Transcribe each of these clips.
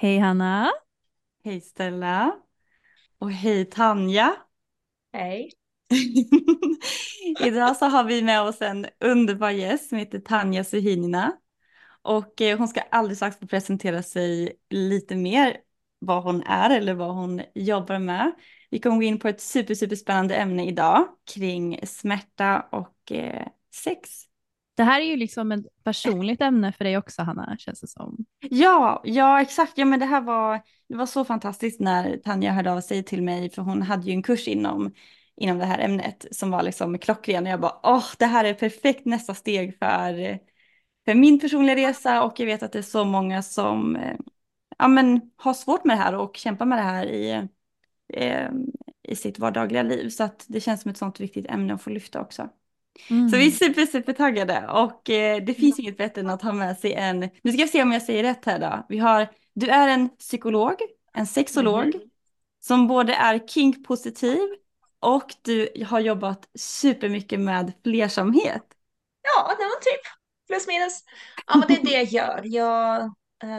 Hej Hanna. Hej Stella. Och hej Tanja. Hej. Idag så har vi med oss en underbar gäst som heter Tanja Suhinina. Och eh, hon ska alldeles strax få presentera sig lite mer vad hon är eller vad hon jobbar med. Vi kommer gå in på ett super, super spännande ämne idag kring smärta och eh, sex. Det här är ju liksom ett personligt ämne för dig också Hanna, känns det som. Ja, ja exakt. Ja, men det här var, det var så fantastiskt när Tanja hörde av sig till mig, för hon hade ju en kurs inom, inom det här ämnet som var liksom klockren och jag bara, åh, det här är perfekt nästa steg för, för min personliga resa och jag vet att det är så många som eh, ja, men, har svårt med det här och kämpar med det här i, eh, i sitt vardagliga liv. Så att det känns som ett sånt viktigt ämne att få lyfta också. Mm. Så vi är super, super taggade och eh, det finns inget bättre än att ha med sig en, nu ska vi se om jag säger rätt här då. Vi har, du är en psykolog, en sexolog Mhm. som både är kink-positiv och du har jobbat supermycket med flersamhet. Ja, det var typ plus minus. Ja, men det är det jag gör. Jag,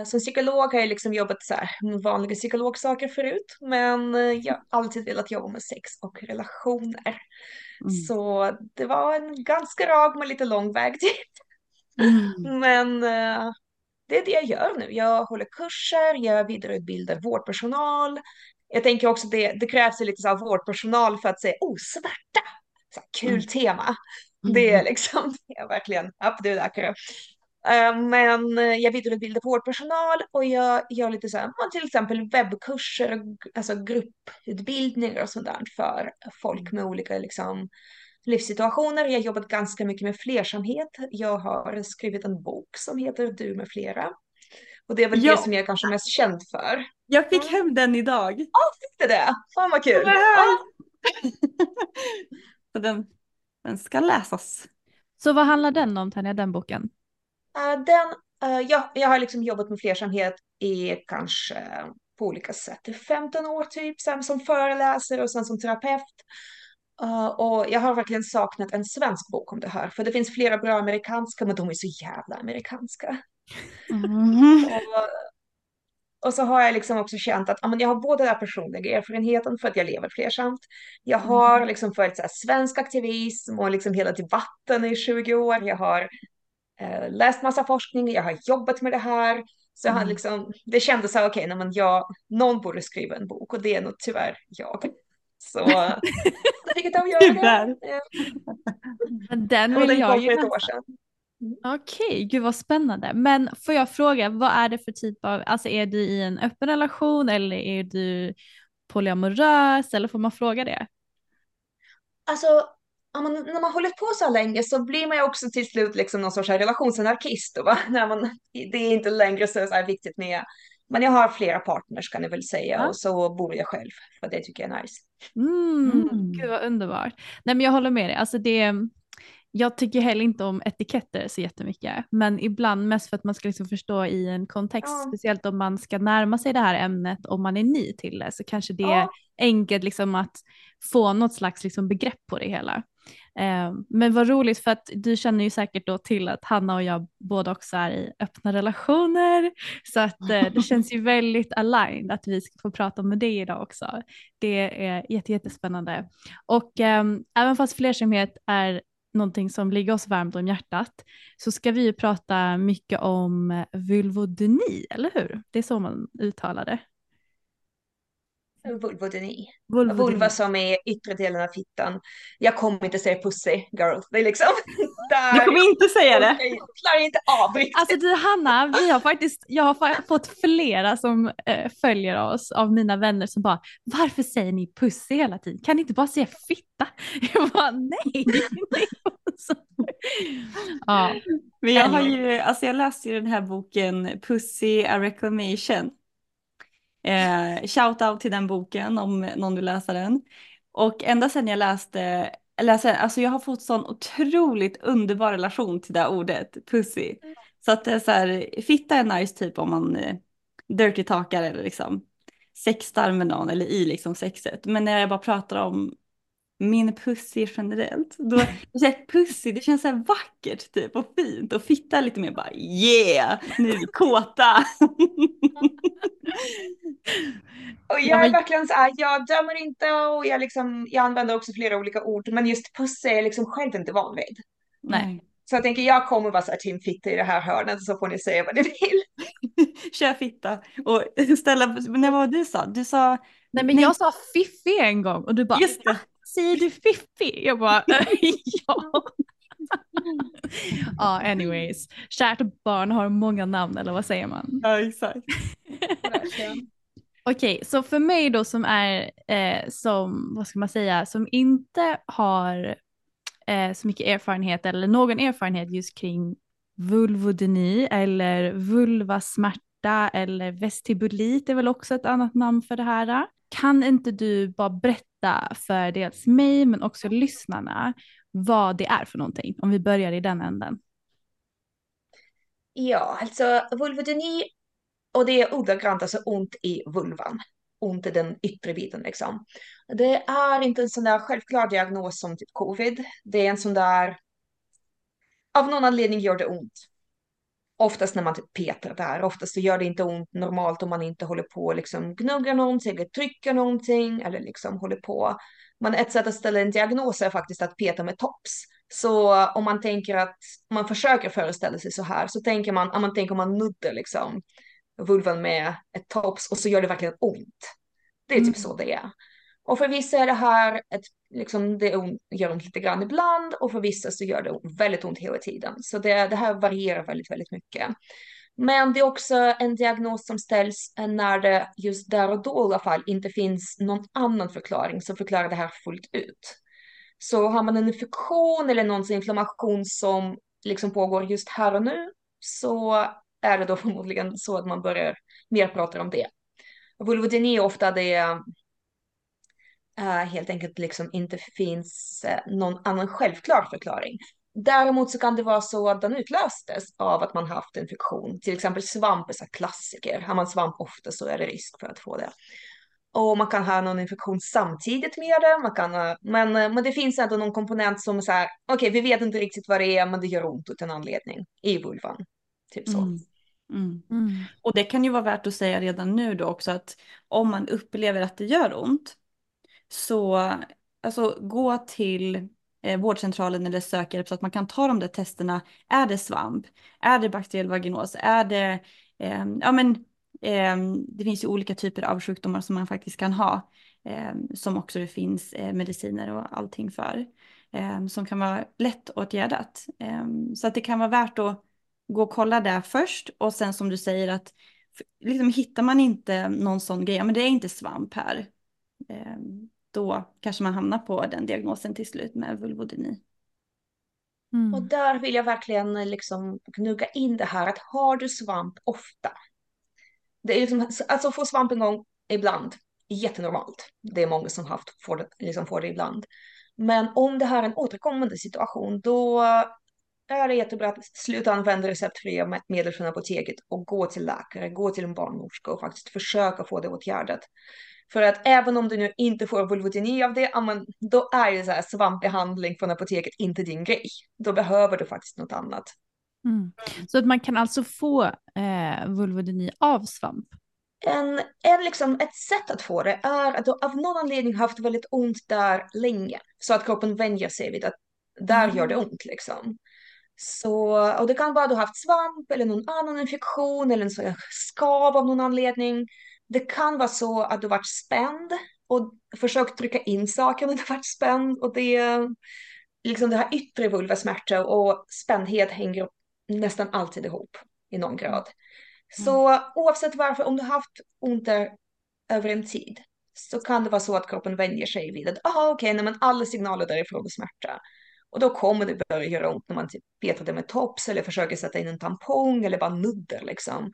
som psykolog har jag liksom jobbat så här med vanliga psykologsaker förut, men eh, jag har alltid velat jobba med sex och relationer. Mm. Så det var en ganska rak men lite lång väg dit. Mm. Men eh, det är det jag gör nu. Jag håller kurser, jag vidareutbildar vårdpersonal. Jag tänker också det, det krävs lite så här vårdpersonal för att säga, oh, smärta! Så kul Mm. tema. Det är liksom, jag är verkligen up to that. Eh, Men eh, jag vidareutbildar vårdpersonal och jag gör lite så här, ja, till exempel webbkurser, och alltså grupputbildningar och sånt där för folk med olika liksom, livssituationer. Jag har jobbat ganska mycket med flersamhet. Jag har skrivit en bok som heter Du med flera. Och det är väl Ja. det som jag är kanske mest känd för. Jag fick hem den idag. Fick du det? Fan vad kul! Ja. härligt. Så den, den ska läsas. Så vad handlar den om Tanja, den boken? Eh, den, eh, jag, jag har liksom jobbat med flersamhet i kanske på olika sätt i 15 år typ, sen som föreläsare och sen som terapeut. Eh, och jag har verkligen saknat en svensk bok om det här, för det finns flera bra amerikanska, men de är så jävla amerikanska. Mm. Och, och så har jag liksom också känt att ja, men jag har både den personliga erfarenheten för att jag lever flersamt. Jag har liksom följt så här, svensk aktivism och liksom hela debatten i 20 år. Jag har eh, läst massa forskning, jag har jobbat med det här. Så Mm. liksom, det kändes så här, okej, okay, jag, någon borde skriva en bok och det är nog tyvärr jag. Så jag fick jag göra Tyvärr. det. Men Den Och vill den jag kom ju för ett läsa. år sedan. Okej, gud vad spännande. Men får jag fråga, vad är det för typ av, alltså är du i en öppen relation eller är du polyamorös eller får man fråga det? Alltså, ja, men när man håller på så här länge så blir man ju också till slut liksom någon sorts relationsanarkist. Va? När man, det är inte längre så, så här viktigt med... Men jag har flera partners kan jag väl säga Ja. och så bor jag själv för det tycker jag är nice. Mm, Mm. Gud vad underbart. Nej men jag håller med dig, alltså det, jag tycker heller inte om etiketter så jättemycket, men ibland mest för att man ska liksom förstå i en kontext, Ja. speciellt om man ska närma sig det här ämnet om man är ny till det, så kanske det är Ja. enkelt liksom att få något slags liksom begrepp på det hela. Eh, men vad roligt för att du känner ju säkert då till att Hanna och jag båda också är i öppna relationer, så att eh, det känns ju väldigt aligned att vi ska få prata med dig idag också. Det är jätte, jättespännande. Och ehm, även fast flersamhet är någonting som ligger oss varmt om hjärtat så ska vi ju prata mycket om vulvodyni, eller hur? Det är så man uttalar det. Vulvodyni. Vulva som är yttre delen av fittan. Jag kommer inte säga pussy girl. Det är liksom där. Du kommer inte säga det. Jag klarar inte av riktigt. Alltså du Hanna, vi har faktiskt, jag har fått flera som eh, följer oss av mina vänner som bara varför säger ni pussy hela tiden? Kan ni inte bara säga fitta? Jag bara nej. nej. Ja, Men jag har ju, alltså jag läste ju den här boken Pussy a Reclamation. Eh, shout out till den boken om någon vill läsa den. Och ända sedan jag läste, läste alltså jag har fått sån otroligt underbar relation till det här ordet, pussy. Så att det är så här, fitta är nice typ om man eh, dirty talkar eller liksom sextar med någon eller i liksom sexet. Men när jag bara pratar om min pussy generellt, då det känns pussy, det känns så här vackert typ och fint och fitta lite mer bara yeah, nu är vi kåta. Och Ja, jag är verkligen så här, jag dömer inte och jag, liksom, jag använder också flera olika ord, men just pussy är jag liksom själv inte van vid. nej. Så jag tänker jag kommer vara så här Team Fitta i det här hörnet så får ni säga vad ni vill. Kör fitta. Och ställa, men vad var du sa? Du sa, Nej men jag sa fiffi en gång och du bara just det. Säger du fiffi? Jag bara "Eh, ja. Ja anyways, kärt barn har många namn eller vad säger man? Ja, exakt. Okej, så för mig då som är eh, som, vad ska man säga, som inte har eh, så mycket erfarenhet eller någon erfarenhet just kring vulvodyni eller vulvasmärta eller vestibulit är väl också ett annat namn för det här. Kan inte du bara berätta för dels mig men också lyssnarna vad det är för någonting? Om vi börjar i den änden. Ja, alltså vulvodyni, och det är ordagrant alltså ont i vulvan. Ont i den yttre biten liksom. Det är inte en sån där självklar diagnos som typ covid. Det är en sån där, av någon anledning gör det ont. Oftast när man typ petar där, oftast så gör det inte ont normalt om man inte håller på och liksom gnuggar någonting eller trycker någonting eller liksom håller på. Men ett sätt att ställa en diagnos är faktiskt att peta med tops. Så om man tänker att, man försöker föreställa sig så här, så tänker man, om man tänker om man nuddar liksom vulvan med ett tops och så gör det verkligen ont. Det är typ Mm. så det är. Och för vissa är det här ett, liksom det ont, gör ont lite grann ibland och för vissa så gör det väldigt ont hela tiden. Så det, det här varierar väldigt, väldigt mycket. Men det är också en diagnos som ställs när det just där och då i alla fall inte finns någon annan förklaring som förklarar det här fullt ut. Så har man en infektion eller någon inflammation som liksom pågår just här och nu så är det då förmodligen så att man börjar mer prata om det. Vulvodyni är ofta det Eh, helt enkelt liksom inte finns eh, någon annan självklar förklaring. Däremot så kan det vara så att den utlöstes av att man haft infektion. Till exempel svamp är så klassiker. Har man svamp ofta så är det risk för att få det. Och man kan ha någon infektion samtidigt med det. Man kan, ha- men, eh, men det finns ändå någon komponent som är så här, okej vi vet inte riktigt vad det är men det gör ont utan anledning i vulvan. Typ så. Mm. Mm. Mm. Och det kan ju vara värt att säga redan nu då också att om man upplever att det gör ont så alltså, gå till eh, vårdcentralen eller sök hjälp så att man kan ta de där testerna. Är det svamp? Är det bakteriell vaginos? Är det, eh, ja men eh, det finns ju olika typer av sjukdomar som man faktiskt kan ha eh, som också det finns eh, mediciner och allting för. Eh, som kan vara lätt åtgärdat. Eh, så att det kan vara värt att gå och kolla där först och sen som du säger att liksom, hittar man inte någon sån grej, ja men det är inte svamp här, eh, då kanske man hamnar på den diagnosen till slut med vulvodyni. Mm. Och där vill jag verkligen eh, liksom gnugga in det här att har du svamp ofta. Det är liksom, alltså få svamp en gång ibland, jättenormalt. Det är många som haft, får, det, liksom får det ibland. Men om det här är en återkommande situation, då är det jättebra att sluta använda receptfria medel från apoteket och gå till läkare, gå till en barnmorska och faktiskt försöka få det åtgärdat. För att även om du nu inte får vulvodyni av det, då är ju så här svampbehandling från apoteket inte din grej. Då behöver du faktiskt något annat. Mm. Så att man kan alltså få eh, vulvodyni av svamp? En, en liksom, ett sätt att få det är att du av någon anledning haft väldigt ont där länge. Så att kroppen vänjer sig vid att där mm. gör det ont liksom. Så, och det kan vara att du haft svamp eller någon annan infektion eller en skav av någon anledning. Det kan vara så att du varit spänd och försökt trycka in saker när du varit spänd och det liksom det här yttre vulvasmärta och spändhet hänger nästan alltid ihop i någon grad. Mm. Så oavsett varför, om du haft ont där över en tid så kan det vara så att kroppen vänjer sig vid att aha, okej, okay, men alla signaler därifrån är smärta. Och då kommer det börja göra ont när man typ petar det med tops eller försöker sätta in en tampong eller bara nuddar liksom.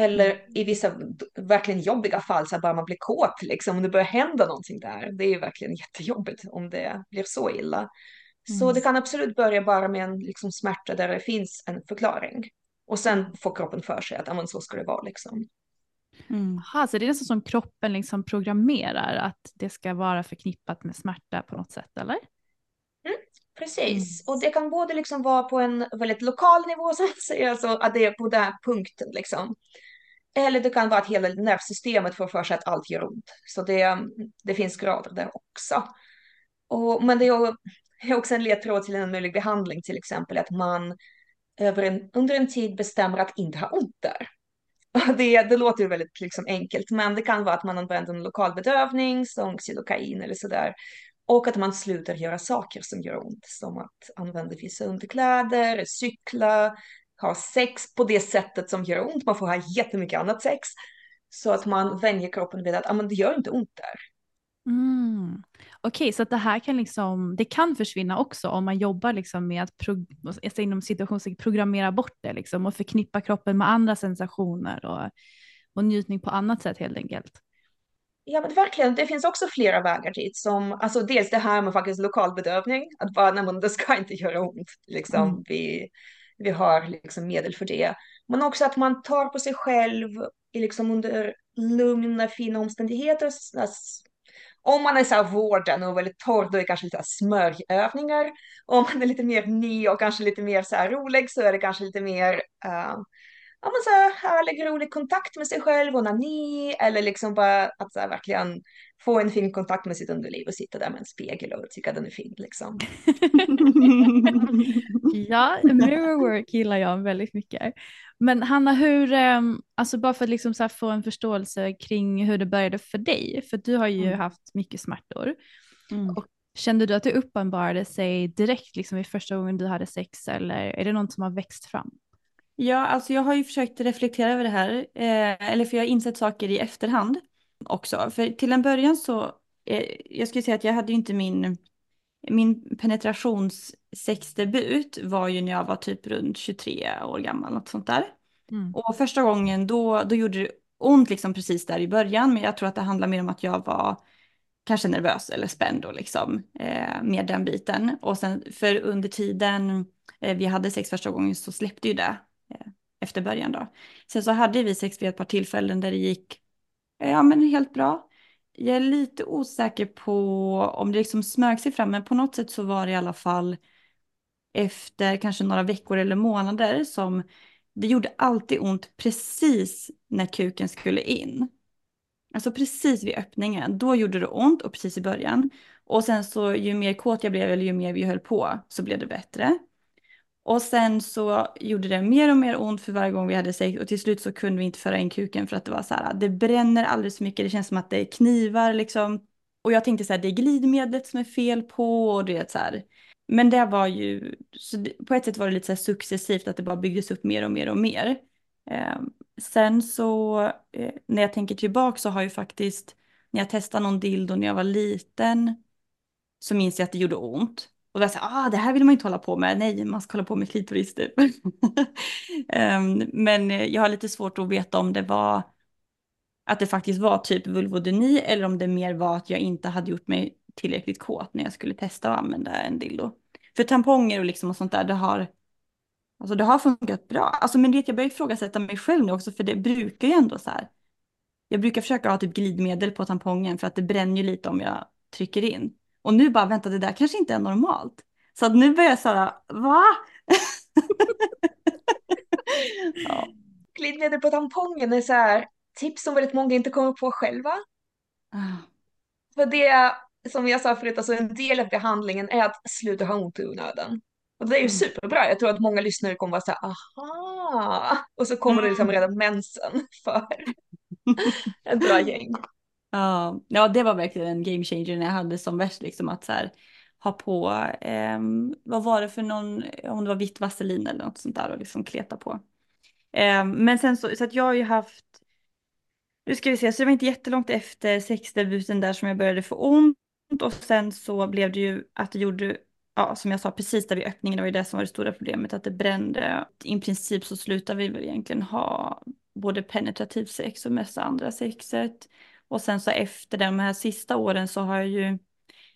Eller mm. i vissa verkligen jobbiga fall så att bara man blir kåt liksom, om det börjar hända någonting där. Det är verkligen jättejobbigt om det blir så illa. Mm. Så det kan absolut börja bara med en liksom, smärta där det finns en förklaring. Och sen får kroppen för sig att så ska det vara liksom. Mm. Aha, så det är nästan som kroppen liksom programmerar att det ska vara förknippat med smärta på något sätt, eller? Precis, mm. och det kan både liksom vara på en väldigt lokal nivå, så att säga, alltså att det är på den punkten liksom. Eller det kan vara att hela nervsystemet får för sig att allt gör ont. Så det, mm, det finns grader där också. Och, men det är också en ledtråd till en möjlig behandling, till exempel att man över en, under en tid bestämmer att inte ha ont där. Det, det låter ju väldigt liksom enkelt, men det kan vara att man använder en lokal bedövning som xylokain eller sådär och att man slutar göra saker som gör ont, som att använda vissa underkläder, cykla, ha sex på det sättet som gör ont. Man får ha jättemycket annat sex. Så att man vänjer kroppen vid att ah, men det gör inte ont där. Mm. Okej, okay, så att det här kan liksom, det kan försvinna också om man jobbar liksom med att pro, inom situationen programmera bort det liksom och förknippa kroppen med andra sensationer och, och njutning på annat sätt helt enkelt. Ja, men verkligen. Det finns också flera vägar dit som, alltså dels det här med faktiskt lokalbedövning, att bara, nej, men det ska inte göra ont, liksom. Mm. Vi, vi har liksom medel för det. Men också att man tar på sig själv liksom under lugna, fina omständigheter. Alltså, om man är så här vården och väldigt torr, då är det kanske lite smörjövningar. Om man är lite mer ny och kanske lite mer så här rolig så är det kanske lite mer uh, ja, men så här, härlig, rolig kontakt med sig själv, onani eller liksom bara att så här, verkligen få en fin kontakt med sitt underliv och sitta där med en spegel och tycka den är fin liksom. ja, mirror work gillar jag väldigt mycket. Men Hanna, hur, ehm, alltså bara för att liksom så få en förståelse kring hur det började för dig, för du har ju mm. haft mycket smärtor. Mm. Och kände du att det uppenbarade sig direkt liksom i första gången du hade sex eller är det något som har växt fram? Ja, alltså jag har ju försökt reflektera över det här, eh, eller för jag har insett saker i efterhand också. För till en början så, eh, jag skulle säga att jag hade ju inte min, min penetrationssexdebut var ju när jag var typ runt 23 år gammal, något sånt där. Mm. Och första gången då, då gjorde det ont liksom precis där i början, men jag tror att det handlar mer om att jag var kanske nervös eller spänd och liksom eh, med den biten. Och sen för under tiden eh, vi hade sex första gången så släppte ju det Eh, efter början då. Sen så hade vi sex vid ett par tillfällen där det gick ja, men helt bra. Jag är lite osäker på om det liksom smög sig fram, men på något sätt så var det i alla fall efter kanske några veckor eller månader som det gjorde alltid ont precis när kuken skulle in. Alltså precis vid öppningen, då gjorde det ont och precis i början. Och sen så ju mer kåt jag blev eller ju mer vi höll på så blev det bättre. Och sen så gjorde det mer och mer ont för varje gång vi hade sex och till slut så kunde vi inte föra in kuken för att det var så här, ah, det bränner alldeles för mycket, det känns som att det är knivar liksom. Och jag tänkte så här, det är glidmedlet som är fel på och det så här. Men det var ju, det, på ett sätt var det lite så här successivt att det bara byggdes upp mer och mer och mer. Eh, sen så eh, när jag tänker tillbaka så har ju faktiskt, när jag testade någon dildo när jag var liten, så minns jag att det gjorde ont. Och då så ah, det här vill man inte hålla på med. Nej, man ska hålla på med klitoris typ. um, ehm, men eh, jag har lite svårt att veta om det var att det faktiskt var typ vulvodyni eller om det mer var att jag inte hade gjort mig tillräckligt kåt när jag skulle testa att använda en dildo. För tamponger och liksom och sånt där, det har, alltså det har funkat bra. Alltså men det jag börjar ifrågasätta mig själv nu också för det brukar ju ändå så här. Jag brukar försöka ha typ glidmedel på tampongen för att det bränner ju lite om jag trycker in. Och nu bara vänta det där kanske inte är normalt. Så att nu börjar jag såhär, va? ja. Glidmedel på tampongen är så här tips som väldigt många inte kommer på själva. Ah. För det, som jag sa förut, alltså en del av behandlingen är att sluta ha ont i onödan. Och det är ju mm. superbra. Jag tror att många lyssnare kommer vara så här, aha! Och så kommer mm. det liksom mm. redan mensen för ett bra gäng. Ja, ja, det var verkligen en game changer när jag hade som värst liksom att så här ha på, eh, vad var det för någon, om det var vitt vaselin eller något sånt där och liksom kleta på. Eh, men sen så, så att jag har ju haft, nu ska vi se, så det var inte jättelångt efter sexdebuten där som jag började få ont och sen så blev det ju att det gjorde, ja som jag sa precis där vid öppningen, det var ju det som var det stora problemet, att det brände. I princip så slutade vi väl egentligen ha både penetrativt sex och mest andra sexet. Och sen så efter de här sista åren så har jag ju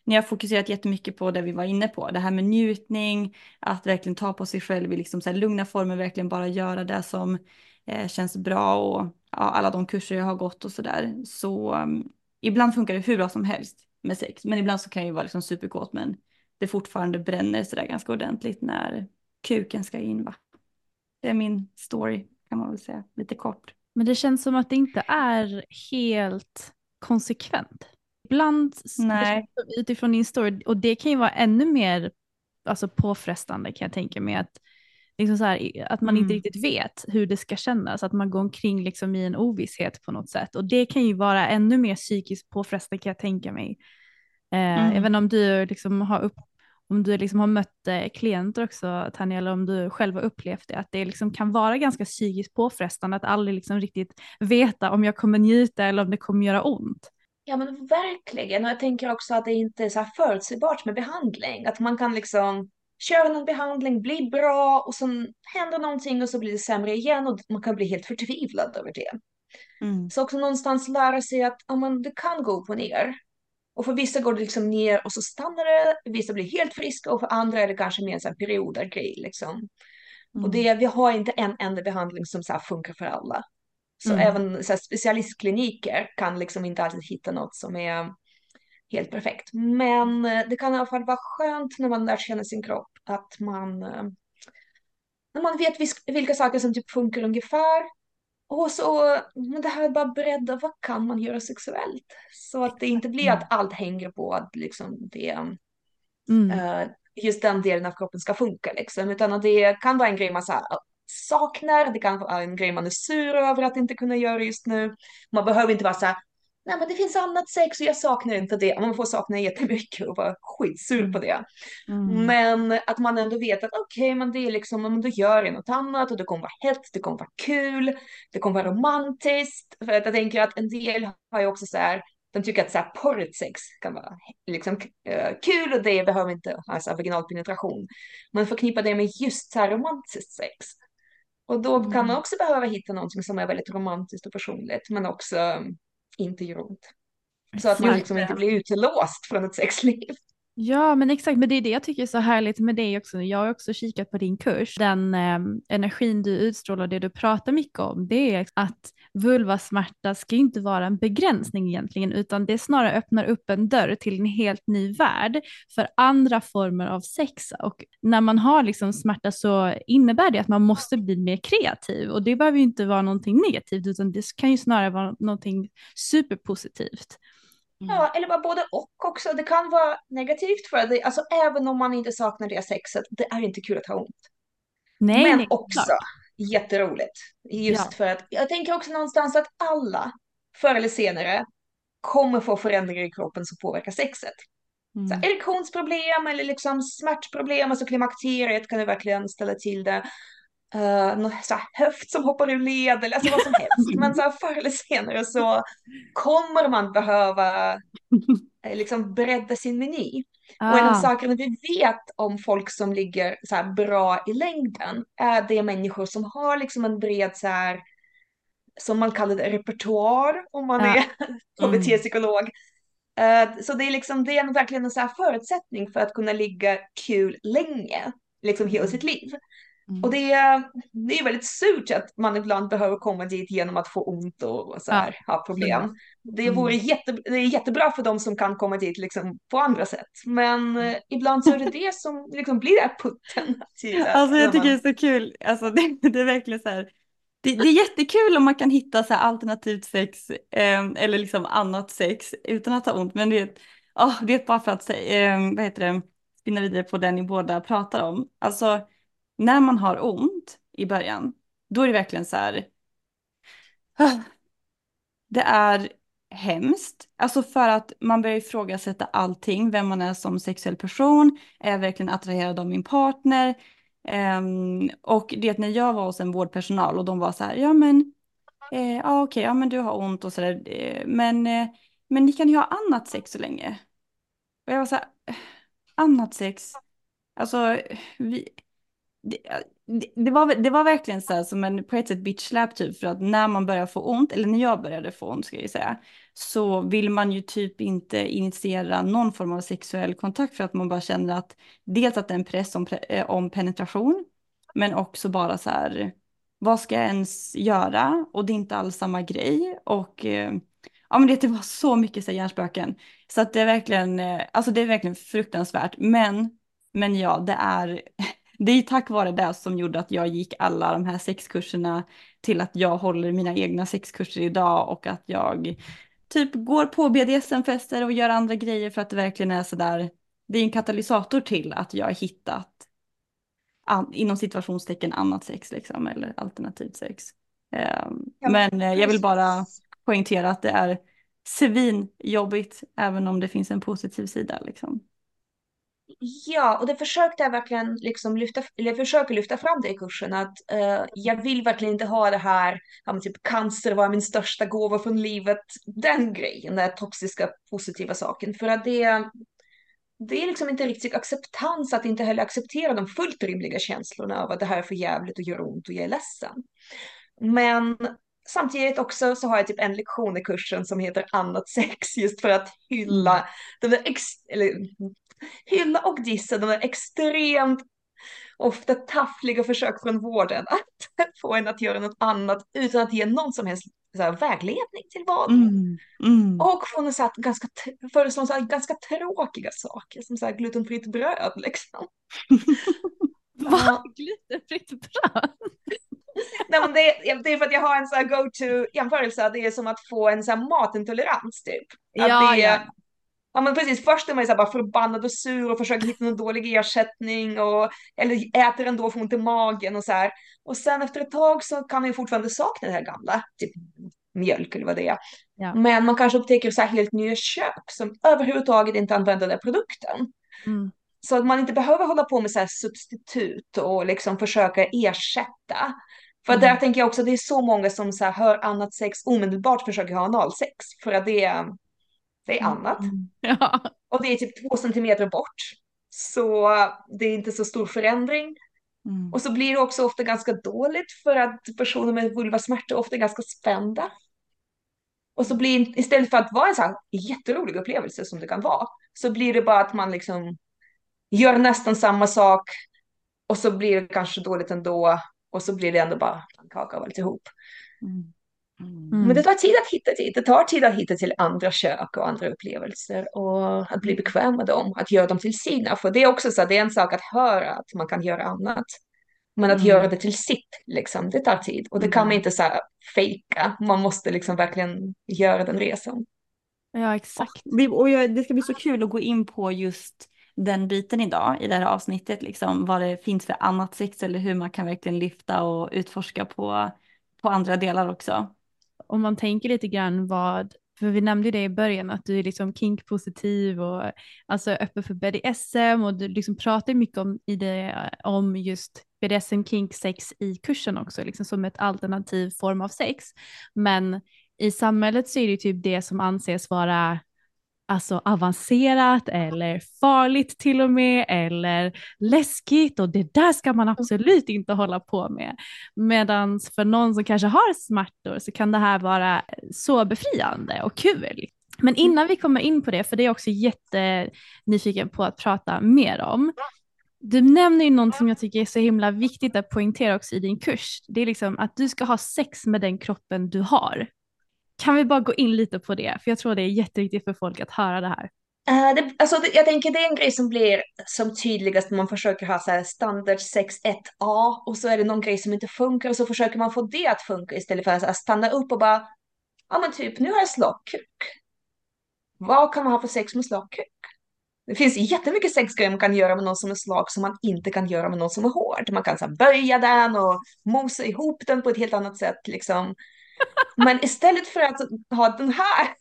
ni har fokuserat jättemycket på det vi var inne på, det här med njutning, att verkligen ta på sig själv i liksom så lugna former, verkligen bara göra det som eh, känns bra och ja, alla de kurser jag har gått och sådär. Så um, ibland funkar det hur bra som helst med sex, men ibland så kan jag ju vara liksom superkåt men det fortfarande bränner sådär ganska ordentligt när kuken ska in va. Det är min story kan man väl säga, lite kort. Men det känns som att det inte är helt konsekvent. Ibland Nej. utifrån din story, och det kan ju vara ännu mer alltså, påfrestande kan jag tänka mig, att, liksom så här, att man mm. inte riktigt vet hur det ska kännas, att man går omkring liksom i en ovisshet på något sätt. Och det kan ju vara ännu mer psykiskt påfrestande kan jag tänka mig. Eh, mm. Även om du liksom har upp, om du liksom har mött eh, klienter också Tanja, eller om du själv har upplevt det, att det liksom kan vara ganska psykiskt påfrestande att aldrig liksom riktigt veta om jag kommer njuta eller om det kommer göra ont. Ja men verkligen och jag tänker också att det inte är så här förutsägbart med behandling. Att man kan liksom köra någon behandling, bli bra och sen händer någonting och så blir det sämre igen och man kan bli helt förtvivlad över det. Mm. Så också någonstans lära sig att ja, man, det kan gå upp och ner. Och för vissa går det liksom ner och så stannar det, vissa blir helt friska och för andra är det kanske mer en perioder liksom. Mm. Och det, vi har inte en enda behandling som så funkar för alla. Så mm. även så här, specialistkliniker kan liksom inte alltid hitta något som är helt perfekt. Men eh, det kan i alla fall vara skönt när man lär känna sin kropp att man, eh, när man vet vilka saker som typ funkar ungefär. Och så, men det här är bara bredda, vad kan man göra sexuellt? Så att det inte blir att allt hänger på att liksom det, mm. uh, just den delen av kroppen ska funka liksom, utan att det kan vara en grej man så här, saknar. Det kan vara en grej man är sur över att inte kunna göra just nu. Man behöver inte vara så här, nej men det finns annat sex och jag saknar inte det. Man får sakna jättemycket och vara skitsur på det. Mm. Men att man ändå vet att okej, okay, men det är liksom, men då gör jag något annat och det kommer vara hett, det kommer vara kul, det kommer vara romantiskt. För att jag tänker att en del har ju också så här, de tycker att så här, porrigt sex kan vara liksom, uh, kul och det behöver inte ha så vaginal penetration. Man förknippar det med just så här romantiskt sex. Och då kan man mm. också behöva hitta någonting som är väldigt romantiskt och personligt men också inte gör ont. Så att man liksom inte blir utelåst från ett sexliv. Ja, men exakt, men det är det jag tycker är så härligt med dig också. Jag har också kikat på din kurs. Den eh, energin du utstrålar, det du pratar mycket om, det är att vulvasmärta ska inte vara en begränsning egentligen, utan det snarare öppnar upp en dörr till en helt ny värld för andra former av sex. Och när man har liksom smärta så innebär det att man måste bli mer kreativ och det behöver ju inte vara någonting negativt, utan det kan ju snarare vara någonting superpositivt. Mm. Ja, eller bara både och också. Det kan vara negativt för dig, alltså även om man inte saknar det sexet, det är inte kul att ha ont. Nej, Men nej, också klart. jätteroligt. Just ja. för att jag tänker också någonstans att alla förr eller senare kommer få förändringar i kroppen som påverkar sexet. Mm. Så erektionsproblem eller liksom smärtproblem, alltså klimakteriet kan ju verkligen ställa till det uh, någon så höft som hoppar ur led eller alltså vad som helst. Men så här, förr eller senare så kommer man behöva uh, liksom bredda sin meny. Ah. Och en av ah. sakerna vi vet om folk som ligger så här bra i längden är det människor som har liksom en bred så här som man kallar det repertoar om man ah. är HBT-psykolog. Uh, så det är liksom, det är verkligen en så här förutsättning för att kunna ligga kul länge, liksom hela sitt liv. Mm. Och det är, det är väldigt surt att man ibland behöver komma dit genom att få ont och så här, ja. ha problem. Mm. Det, vore jätte, det är jättebra för de som kan komma dit liksom, på andra sätt. Men eh, ibland så är det det som liksom, blir det putten. Till, alltså jag tycker man... det är så kul. Alltså, det, det är verkligen så här. Det, det, är jättekul om man kan hitta så här alternativt sex eh, eller liksom annat sex utan att ha ont. Men det, är, oh, det är bara för att eh, vad heter det, spinna vidare på det ni båda pratar om. Alltså när man har ont i början, då är det verkligen så här. Det är hemskt, alltså för att man börjar ifrågasätta allting, vem man är som sexuell person, är jag verkligen attraherad av min partner? Um, och det när jag var hos en vårdpersonal och de var så här, ja men, eh, ja okej, ja men du har ont och så där, eh, men, eh, men ni kan ju ha annat sex så länge. Och jag var så här, annat sex, alltså vi, det, det, var, det var verkligen så här som en på ett sätt bitch slap typ för att när man börjar få ont, eller när jag började få ont ska jag säga, så vill man ju typ inte initiera någon form av sexuell kontakt för att man bara känner att dels att det är en press om, eh, om penetration, men också bara så här, vad ska jag ens göra? Och det är inte alls samma grej. Och eh, ja, men det, var så mycket så här, hjärnspöken. Så att det är verkligen, eh, alltså det är verkligen fruktansvärt. Men, men ja, det är det är tack vare det som gjorde att jag gick alla de här sexkurserna till att jag håller mina egna sexkurser idag och att jag typ går på BDSM-fester och gör andra grejer för att det verkligen är sådär, det är en katalysator till att jag har hittat an, inom situationstecken annat sex liksom, eller alternativt sex. Um, ja, men eh, jag vill bara poängtera att det är svinjobbigt även om det finns en positiv sida liksom. Ja, och det försökte jag verkligen liksom lyfta, eller försöker lyfta fram det i kursen att uh, jag vill verkligen inte ha det här, ja, typ cancer var min största gåva från livet, den grejen, den toxiska positiva saken. För att det, det är liksom inte riktigt acceptans att inte heller acceptera de fullt rimliga känslorna av att det här är för jävligt och gör ont och jag är ledsen. Men samtidigt också så har jag typ en lektion i kursen som heter annat sex just för att hylla mm. den där ex, eller hylla och dissa de där extremt ofta taffliga försök från vården att få en att göra något annat utan att ge någon som helst här, vägledning till vad. Mm, mm. Och från så här, ganska, så här, ganska tråkiga saker som så här, glutenfritt bröd liksom. Vad? Glutenfritt bröd? Nej, men det, det, är för att jag har en så här go-to jämförelse, det är som att få en så här matintolerans typ. Att ja, det, ja. Ja men precis, först är man ju så bara förbannad och sur och försöker hitta någon dålig ersättning och eller äter ändå för ont i magen och så här. Och sen efter ett tag så kan man ju fortfarande sakna det här gamla, typ mjölk eller vad det är. Ja. Men man kanske upptäcker så här helt nya köp som överhuvudtaget inte använder den produkten. Mm. Så att man inte behöver hålla på med så här substitut och liksom försöka ersätta. För mm. där tänker jag också, det är så många som så hör annat sex omedelbart försöker ha analsex. För att det är det är annat. Mm. Ja. Och det är typ två centimeter bort. Så det är inte så stor förändring. Mm. Och så blir det också ofta ganska dåligt för att personer med vulvasmärta ofta är ganska spända. Och så blir istället för att vara en så här jätterolig upplevelse som det kan vara, så blir det bara att man liksom gör nästan samma sak och så blir det kanske dåligt ändå och så blir det ändå bara kaka av alltihop. Mm. Mm. Men det tar tid att hitta dit. Det tar tid att hitta till andra kök och andra upplevelser och att bli mm. bekväm med dem, att göra dem till sina. För det är också så det är en sak att höra att man kan göra annat. Men att mm. göra det till sitt, liksom, det tar tid. Och det kan man mm. inte så här fejka. Man måste liksom verkligen göra den resan. Ja, exakt. Och det ska bli så kul att gå in på just den biten idag i det här avsnittet, liksom vad det finns för annat sex eller hur man kan verkligen lyfta och utforska på, på andra delar också om man tänker lite grann vad, för vi nämnde det i början att du är liksom kinkpositiv och alltså öppen för BDSM och du liksom pratar mycket om, i det, om just BDSM, kink, sex i kursen också, liksom som ett alternativ form av sex. Men i samhället så är det typ det som anses vara alltså avancerat eller farligt till och med eller läskigt och det där ska man absolut inte hålla på med. Medan för någon som kanske har smärtor så kan det här vara så befriande och kul. Men innan vi kommer in på det, för det är jag också jättenyfiken på att prata mer om. Du nämner ju något som jag tycker är så himla viktigt att poängtera också i din kurs. Det är liksom att du ska ha sex med den kroppen du har. Kan vi bara gå in lite på det? För jag tror det är jätteviktigt för folk att höra det här. Uh, det, alltså, det, jag tänker det är en grej som blir som tydligast när man försöker ha så här standard 6.1a och så är det någon grej som inte funkar och så försöker man få det att funka istället för att stanna upp och bara, ja men typ nu har jag slagkuk. Vad kan man ha för sex med slagkuk? Det finns jättemycket sexgrejer man kan göra med någon som är slak som man inte kan göra med någon som är hård. Man kan så här, böja den och mosa ihop den på ett helt annat sätt. Liksom. Men istället för att ha den här,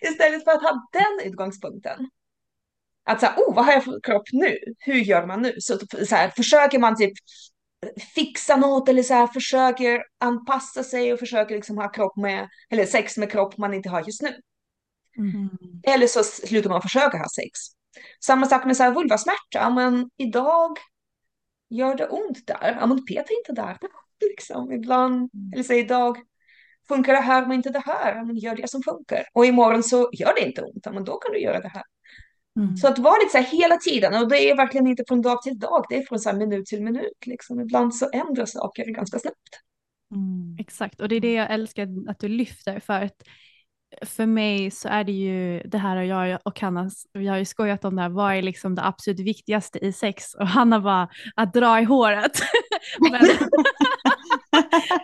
istället för att ha den utgångspunkten. Att säga, oh, vad har jag för kropp nu? Hur gör man nu? Så, så här, försöker man typ fixa något eller så här, försöker anpassa sig och försöker liksom ha kropp med, eller sex med kropp man inte har just nu. Mm. Eller så slutar man försöka ha sex. Samma sak med så här vulvasmärta, men idag gör det ont där. Ja, men peta inte där. Liksom, ibland, mm. eller så idag funkar det här men inte det här. Men gör det som funkar. Och imorgon så gör det inte ont, men då kan du göra det här. Mm. Så att vara lite så här hela tiden, och det är verkligen inte från dag till dag, det är från så minut till minut. Liksom. Ibland så ändras saker ganska snabbt. Mm. Exakt, och det är det jag älskar att du lyfter, för att för mig så är det ju det här och jag och Hanna, vi har ju skojat om det här, vad är liksom det absolut viktigaste i sex? Och Hanna bara, att dra i håret. men,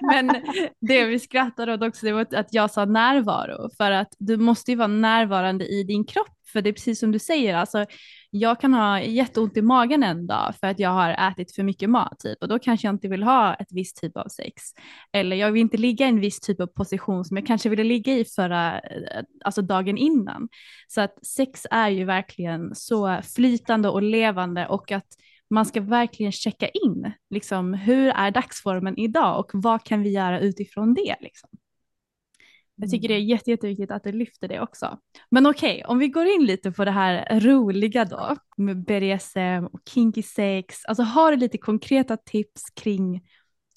men det vi skrattade åt också, det var att jag sa närvaro, för att du måste ju vara närvarande i din kropp, för det är precis som du säger, alltså jag kan ha jätteont i magen en dag för att jag har ätit för mycket mat typ och då kanske jag inte vill ha ett visst typ av sex. Eller jag vill inte ligga i en viss typ av position som jag kanske ville ligga i förra, eh, alltså dagen innan. Så att sex är ju verkligen så flytande och levande och att man ska verkligen checka in, liksom hur är dagsformen idag och vad kan vi göra utifrån det liksom. Jag tycker det är mm. jätte, jätteviktigt att du lyfter det också. Men okej, okay, om vi går in lite på det här roliga då med BDSM och kinky sex. Alltså har du lite konkreta tips kring,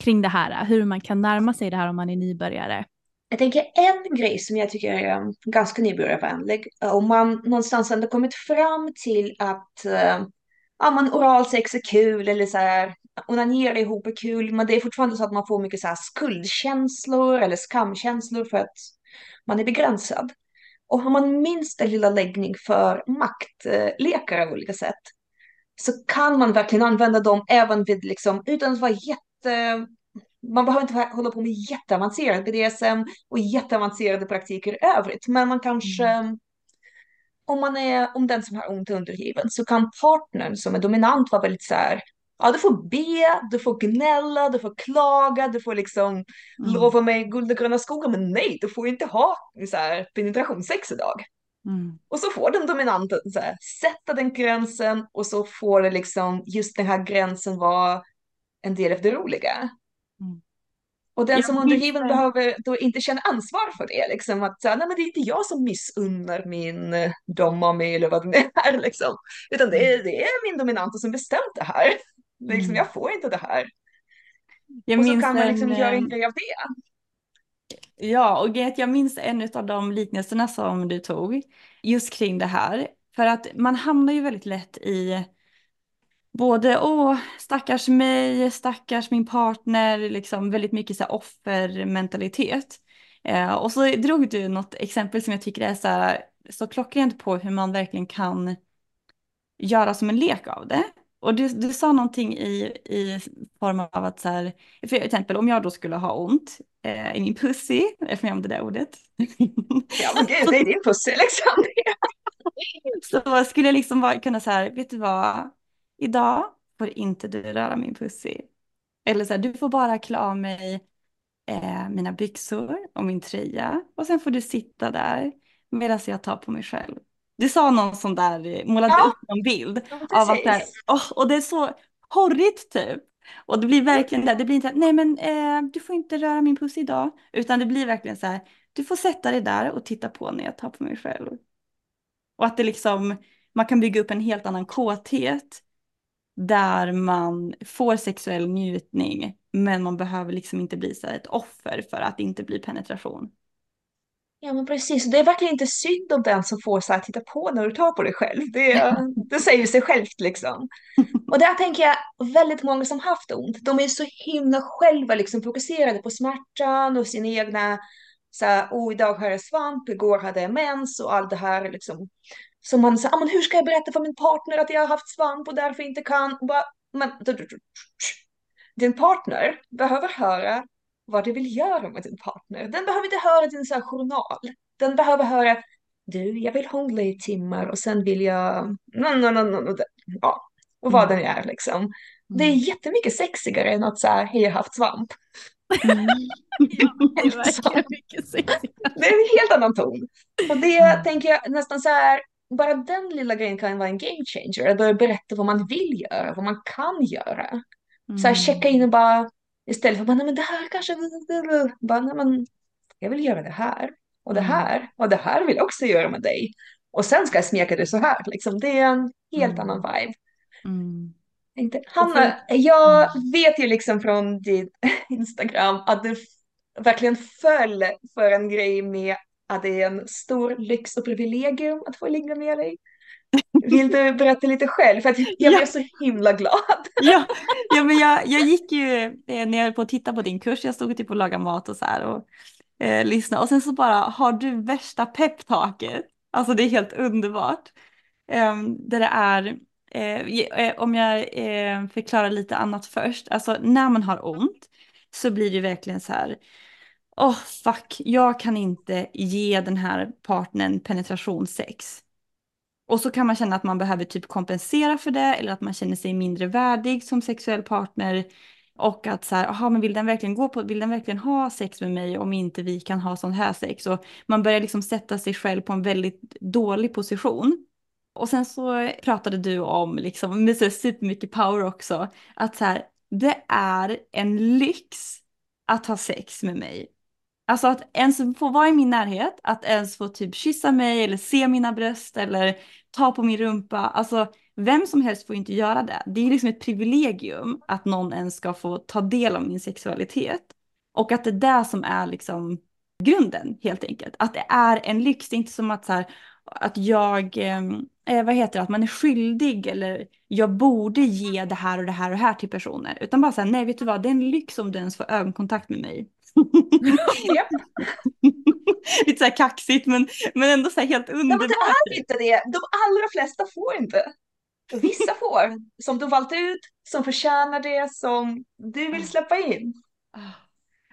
kring det här, hur man kan närma sig det här om man är nybörjare? Jag tänker en grej som jag tycker är ganska nybörjarvänlig, om man någonstans ändå kommit fram till att uh, ja, man oralsex är kul eller så här, onanera ihop är kul, men det är fortfarande så att man får mycket så här skuldkänslor eller skamkänslor för att man är begränsad. Och har man minst en lilla läggning för maktlekar av olika sätt så kan man verkligen använda dem även vid, liksom, utan att vara jätte... Man behöver inte hålla på med jätteavancerad BDSM och jätteavancerade praktiker i övrigt, men man kanske mm. om man är om den som har ont undergiven så kan partnern som är dominant vara väldigt så här Ja, du får be, du får gnälla, du får klaga, du får liksom mm. lova mig guld och gröna skogar, men nej, du får inte ha så här, penetrationssex idag. Mm. Och så får den dominanten så här, sätta den gränsen och så får det liksom just den här gränsen vara en del av det roliga. Mm. Och den som undergiven behöver då inte känna ansvar för det, liksom att nej men det är inte jag som missunnar min eh, dom mig eller vad det är liksom, utan det är, mm. det är min dominant som bestämt det här. Liksom, mm. Jag får inte det här. Jag och så kan man liksom en, göra en eh, grej av det. Ja, och jag minns en av de liknelserna som du tog just kring det här. För att man hamnar ju väldigt lätt i både åh, stackars mig, stackars min partner, liksom väldigt mycket så här offermentalitet. Eh, och så drog du något exempel som jag tycker är så, här, så klockrent på hur man verkligen kan göra som en lek av det. Och du, du sa någonting i, i form av att så här, för exempel om jag då skulle ha ont eh, i min pussy, är för mig om det där ordet. Ja men gud, det är din pussy liksom. så skulle jag liksom bara kunna så här, vet du vad, idag får inte du röra min pussy. Eller så här, du får bara klä av mig eh, mina byxor och min tröja och sen får du sitta där medan jag tar på mig själv. Du sa någon sån där, målade ja. upp en bild ja, av att det oh, och det är så horrigt typ. Och det blir verkligen det, det blir inte nej men eh, du får inte röra min puss idag, utan det blir verkligen så här, du får sätta dig där och titta på när jag tar på mig själv. Och att det liksom, man kan bygga upp en helt annan kåthet där man får sexuell njutning, men man behöver liksom inte bli så ett offer för att det inte blir penetration. Ja men precis, det är verkligen inte synd om den som får så här titta på när du tar på dig själv. Det, det säger sig självt liksom. Och där tänker jag väldigt många som haft ont, de är så himla själva liksom fokuserade på smärtan och sina egna, så här, oh idag har jag svamp, igår hade jag mens och allt det här liksom. Så man säger, ah, men hur ska jag berätta för min partner att jag har haft svamp och därför inte kan? Bara, men din partner behöver höra vad du vill göra med din partner. Den behöver inte höra din så här, journal. Den behöver höra, du, jag vill hångla i timmar och sen vill jag, no, no, no, no, ja, och vad mm. den är liksom. Det är mm. jättemycket sexigare än att säga, hej jag har haft svamp. Mm. det är en helt annan ton. Och det mm. tänker jag nästan så här, bara den lilla grejen kan vara en game changer. Att börja berätta vad man vill göra, vad man kan göra. Mm. Så här, checka in och bara, istället för att nej men det här kanske, bara, nej men jag vill göra det här. Och det här, och det här vill jag också göra med dig. Och sen ska jag smeka det så här, liksom. det är en helt mm. annan vibe. Mm. Inte, Hanna, jag vet ju liksom från din Instagram att du verkligen föll för en grej med att det är en stor lyx och privilegium att få ligga med dig. Vill du berätta lite själv? För att jag ja. blev så himla glad. Ja, ja men jag, jag gick ju eh, ner på att titta på din kurs. Jag stod typ och lagade mat och så här och eh, lyssnade. Och sen så bara, har du värsta pepptaket? Alltså det är helt underbart. Um, där det är Eh, eh, om jag eh, förklarar lite annat först, alltså när man har ont så blir det verkligen så här, åh oh, fuck, jag kan inte ge den här partnern penetrationssex. Och så kan man känna att man behöver typ kompensera för det eller att man känner sig mindre värdig som sexuell partner. Och att så här, aha, men vill den verkligen gå på, vill den verkligen ha sex med mig om inte vi kan ha sån här sex? Och man börjar liksom sätta sig själv på en väldigt dålig position. Och sen så pratade du om, liksom, med så supermycket power också, att så här, det är en lyx att ha sex med mig. Alltså att ens få vara i min närhet, att ens få typ kyssa mig eller se mina bröst eller ta på min rumpa. Alltså vem som helst får inte göra det. Det är liksom ett privilegium att någon ens ska få ta del av min sexualitet. Och att det är det som är liksom grunden helt enkelt. Att det är en lyx, det är inte som att så här, att jag, ehm, eh, vad heter det, att man är skyldig eller jag borde ge det här och det här och det här till personer. Utan bara säga, nej vet du vad, det är en lyx om du ens får ögonkontakt med mig. Lite så här kaxigt men, men ändå så här helt underbart. Ja, det är inte det. De allra flesta får inte. Vissa får, som du valt ut, som förtjänar det, som du vill släppa in. Ah.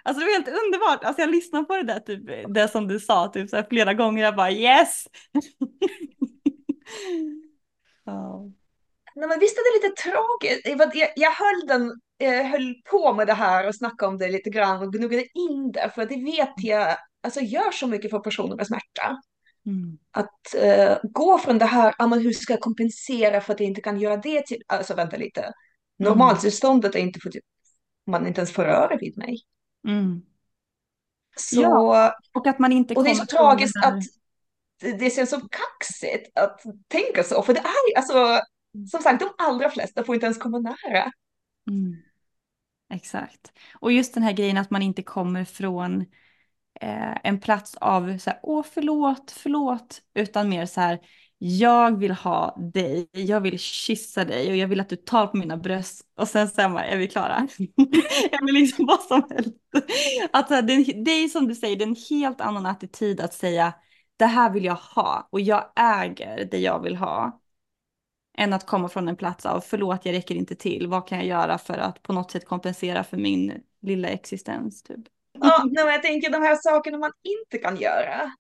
Alltså det var helt underbart. Alltså jag lyssnade på det där, typ, det som du sa typ, så här, flera gånger. Jag bara yes! oh. Nej, men visst är det lite tragiskt? Jag, jag höll, den, jag höll på med det här och snackade om det lite grann och gnuggade in det. För det vet jag alltså, gör så mycket för personer med smärta. Mm. Att uh, gå från det här, ah, men hur ska jag kompensera för att jag inte kan göra det till, alltså vänta lite. Mm. Normaltillståndet är inte för att man inte ens får röra vid mig. Mm. Så, ja, och att man inte Och det är så tragiskt att det känns så kaxigt att tänka så. För det är alltså, mm. som sagt, de allra flesta får inte ens komma nära. Mm. Exakt. Och just den här grejen att man inte kommer från eh, en plats av så här, åh förlåt, förlåt, utan mer så här, jag vill ha dig, jag vill kyssa dig och jag vill att du tar på mina bröst och sen säger är vi klara? jag vill liksom vad som helst. Att det, det är som du säger, det är en helt annan attityd att säga det här vill jag ha och jag äger det jag vill ha. Än att komma från en plats av förlåt jag räcker inte till, vad kan jag göra för att på något sätt kompensera för min lilla existens typ. Ja, jag tänker de här sakerna man inte kan göra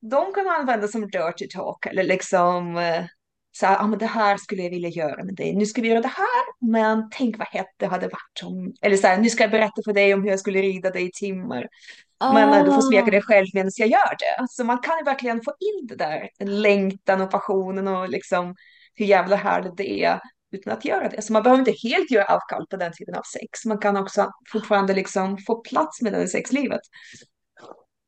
de kan man använda som dirty talk eller liksom eh, så här, ah, men det här skulle jag vilja göra med dig. Nu ska vi göra det här, men tänk vad hett det hade varit om, eller så här, nu ska jag berätta för dig om hur jag skulle rida dig i timmar. Oh. Men eh, du får smeka dig själv medan jag gör det. Alltså man kan ju verkligen få in det där, längtan och passionen och liksom hur jävla härligt det är utan att göra det. Så man behöver inte helt göra avkall på den typen av sex. Man kan också fortfarande liksom få plats med den i sexlivet.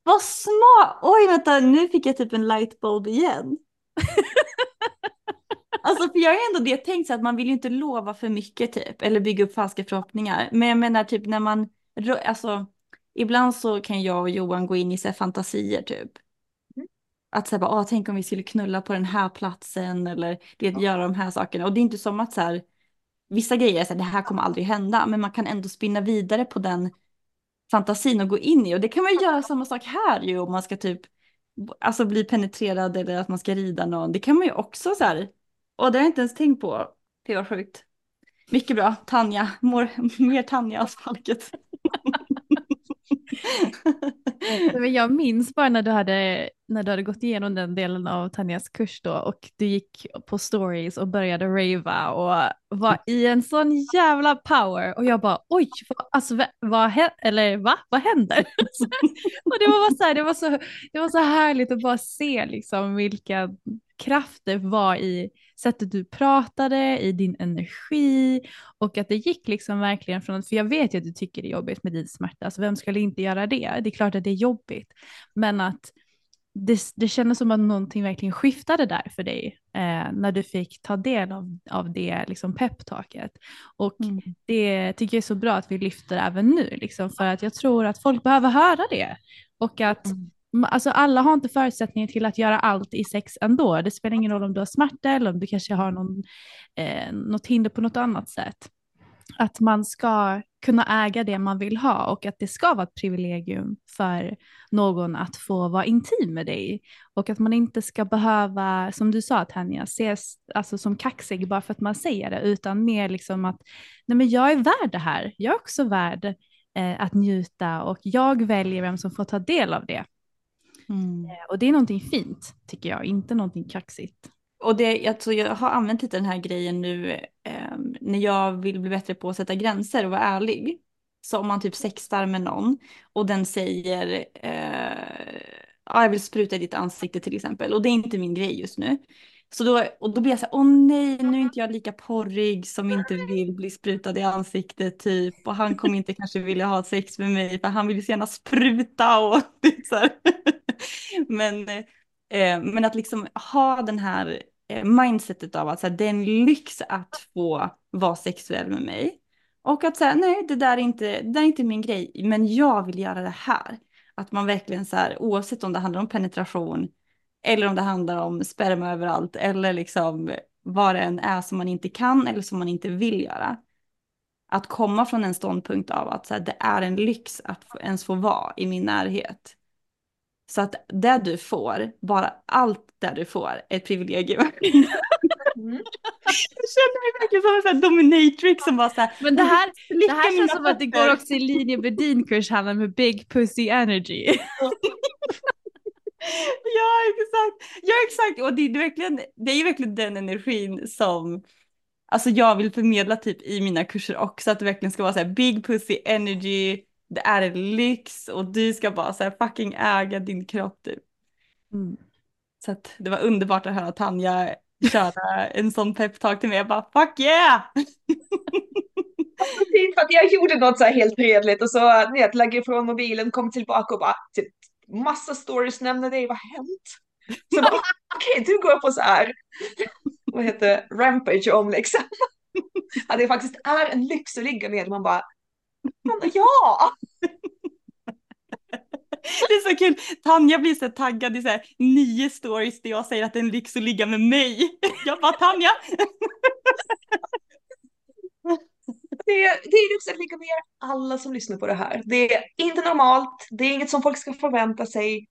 Vad smart! Oj, vänta, nu fick jag typ en lightbulb igen. alltså för jag har ändå det tänkt så att man vill ju inte lova för mycket typ, eller bygga upp falska förhoppningar. Men jag menar typ när man, alltså ibland så kan jag och Johan gå in i så fantasier typ. Att säga bara, tänk om vi skulle knulla på den här platsen eller det, göra de här sakerna. Och det är inte som att så här, vissa grejer, så här, det här kommer aldrig hända, men man kan ändå spinna vidare på den fantasin och gå in i. Och det kan man göra samma sak här ju om man ska typ alltså bli penetrerad eller att man ska rida någon. Det kan man ju också så här, och det har jag inte ens tänkt på. Det var sjukt. Mycket bra, Tanja, More, mer Tanja asfalket. jag minns bara när du, hade, när du hade gått igenom den delen av Tanjas kurs då och du gick på stories och började rava och var i en sån jävla power och jag bara oj, alltså vad, eller va, vad händer? och det var, så här, det, var så, det var så härligt att bara se liksom vilka krafter var i sättet du pratade, i din energi och att det gick liksom verkligen från, för jag vet ju att du tycker det är jobbigt med din smärta, alltså vem skulle inte göra det? Det är klart att det är jobbigt, men att det, det kändes som att någonting verkligen skiftade där för dig eh, när du fick ta del av, av det liksom peptaket. Och mm. det tycker jag är så bra att vi lyfter även nu, liksom, för att jag tror att folk behöver höra det. Och att mm alltså alla har inte förutsättningar till att göra allt i sex ändå. Det spelar ingen roll om du har smärta eller om du kanske har någon, eh, något hinder på något annat sätt. Att man ska kunna äga det man vill ha och att det ska vara ett privilegium för någon att få vara intim med dig. Och att man inte ska behöva, som du sa Tanja, ses alltså, som kaxig bara för att man säger det, utan mer liksom att nej men jag är värd det här, jag är också värd eh, att njuta och jag väljer vem som får ta del av det. Mm. Eh, och det är någonting fint tycker jag, inte någonting kaxigt. Och det, alltså jag har använt lite den här grejen nu eh, när jag vill bli bättre på att sätta gränser och vara ärlig. Så om man typ sextar med någon och den säger eh, ja, jag vill spruta i ditt ansikte till exempel och det är inte min grej just nu. Så då, och då blir jag så här, åh nej, nu är inte jag lika porrig som inte vill bli sprutad i ansiktet typ. Och han kommer inte kanske vilja ha sex med mig för han vill så gärna spruta och så här. men, eh, men att liksom ha den här eh, mindsetet av att så här, det är en lyx att få vara sexuell med mig. Och att säga nej, det där, är inte, det där är inte min grej, men jag vill göra det här. Att man verkligen så här, oavsett om det handlar om penetration eller om det handlar om sperma överallt eller liksom vad det än är som man inte kan eller som man inte vill göra. Att komma från en ståndpunkt av att så här, det är en lyx att ens få vara i min närhet. Så att det du får, bara allt det du får är ett privilegium. Mm. Jag känner mig verkligen som en sån dominatrix som bara så här, Men det här, det här känns som att det går också i linje med din kurs, Hanna, med big pussy energy. ja, exakt. Ja, exakt. Och det är, verkligen, det är verkligen den energin som alltså jag vill förmedla typ i mina kurser också. Att det verkligen ska vara så här big pussy energy. Det är en lyx och du ska bara så här fucking äga din kropp typ. Mm. Så att det var underbart att höra Tanja köra en sån peptalk till mig. Jag bara fuck yeah! för att jag gjorde något så här helt fredligt och så vet, lägger ifrån mobilen, kom tillbaka och bara typ massa stories nämner dig, vad har hänt? Så okej, okay, du går på så här, vad heter rampage om liksom. Att det faktiskt är en lyx att ligga med, man bara, ja! Det är så kul, Tanja blir så taggad i så här nio stories där jag säger att det är en lyx att ligga med mig. Jag bara, Tanja! det, det är lyx att ligga med alla som lyssnar på det här. Det är inte normalt, det är inget som folk ska förvänta sig.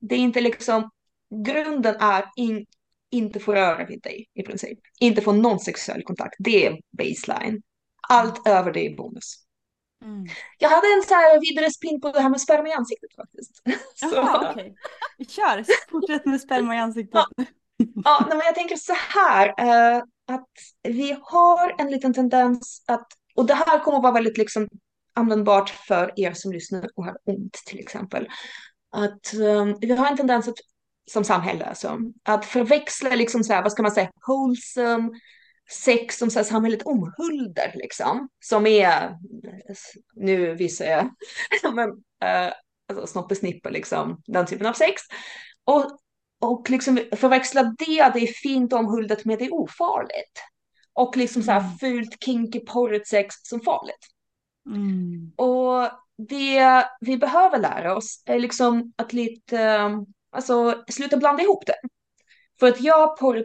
Det är inte liksom, grunden är in, inte få röra vid dig i princip. Inte få någon sexuell kontakt, det är baseline. Allt över det är bonus. Mm. Jag hade en så här vidare spin på det här med sperma i ansiktet faktiskt. Jaha, okej. Okay. Kör, fortsätt med sperma i ansiktet. Ja, ja men jag tänker så här, uh, att vi har en liten tendens att och det här kommer att vara väldigt liksom användbart för er som lyssnar och har ont till exempel. Att um, vi har en tendens att, som samhälle alltså, att förväxla liksom så här, vad ska man säga, wholesome sex som så här, samhället omhulder liksom. Som är, nu visar jag, men, uh, alltså snoppesnipper liksom, den typen av sex. Och, och liksom förväxla det, det är fint omhuldat med det är ofarligt och liksom så här mm. fult, kinky, porrigt sex som farligt. Mm. Och det vi behöver lära oss är liksom att lite, Alltså sluta blanda ihop det. För att jag porr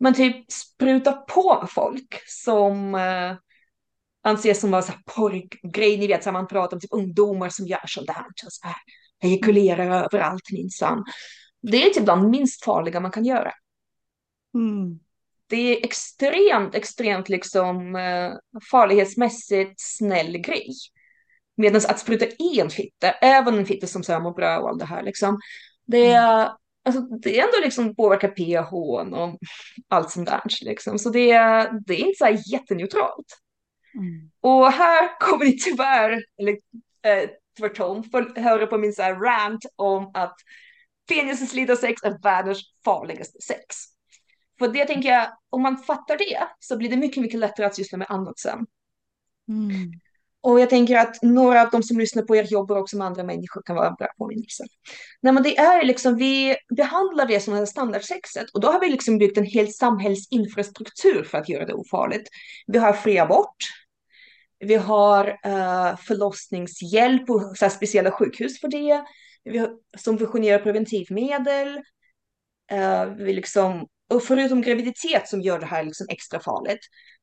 Men typ spruta på folk som eh, anses som vara så här porrgrej, ni vet, så här, man pratar om typ ungdomar som gör sånt där, så här, ejekulerar överallt minsann. Det är typ bland minst farliga man kan göra. Mm. Det är extremt, extremt liksom eh, farlighetsmässigt snäll grej. Medan att spruta i en fitta, även en fitta som så mår bra och allt det här liksom, det är, alltså, det är ändå liksom påverkar pH och allt sånt där liksom. Så det är, det är inte så här jätteneutralt. Mm. Och här kommer ni tyvärr, eller eh, tvärtom, få höra på min så här rant om att penisens sex är världens farligaste sex. För det tänker jag, om man fattar det så blir det mycket, mycket lättare att syssla med annat sen. Mm. Och jag tänker att några av de som lyssnar på er jobbar också med andra människor kan vara bra påminnelser. Nej men det är liksom, vi behandlar det som standardsexet och då har vi liksom byggt en hel samhällsinfrastruktur för att göra det ofarligt. Vi har fri abort, vi har uh, förlossningshjälp och så speciella sjukhus för det. Vi har, subventionerar preventivmedel. Uh, vi liksom, och förutom graviditet som gör det här liksom extra farligt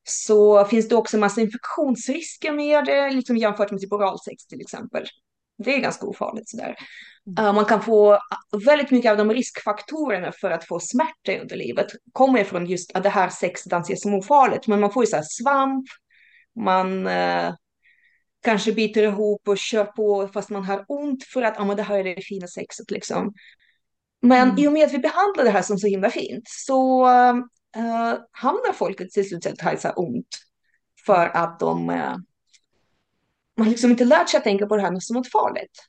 så finns det också massa infektionsrisker med det, liksom jämfört med typ oralsex till exempel. Det är ganska ofarligt sådär. Uh, man kan få väldigt mycket av de riskfaktorerna för att få smärta under livet kommer från just att det här sexet anses som ofarligt. Men man får ju så svamp, man uh, kanske biter ihop och kör på fast man har ont för att ah, men det här är det fina sexet liksom. Men mm. i och med att vi behandlar det här som så himla fint så uh, hamnar folket till slut att ha så här ont för att de uh, man liksom inte lärt sig att tänka på det här som något farligt.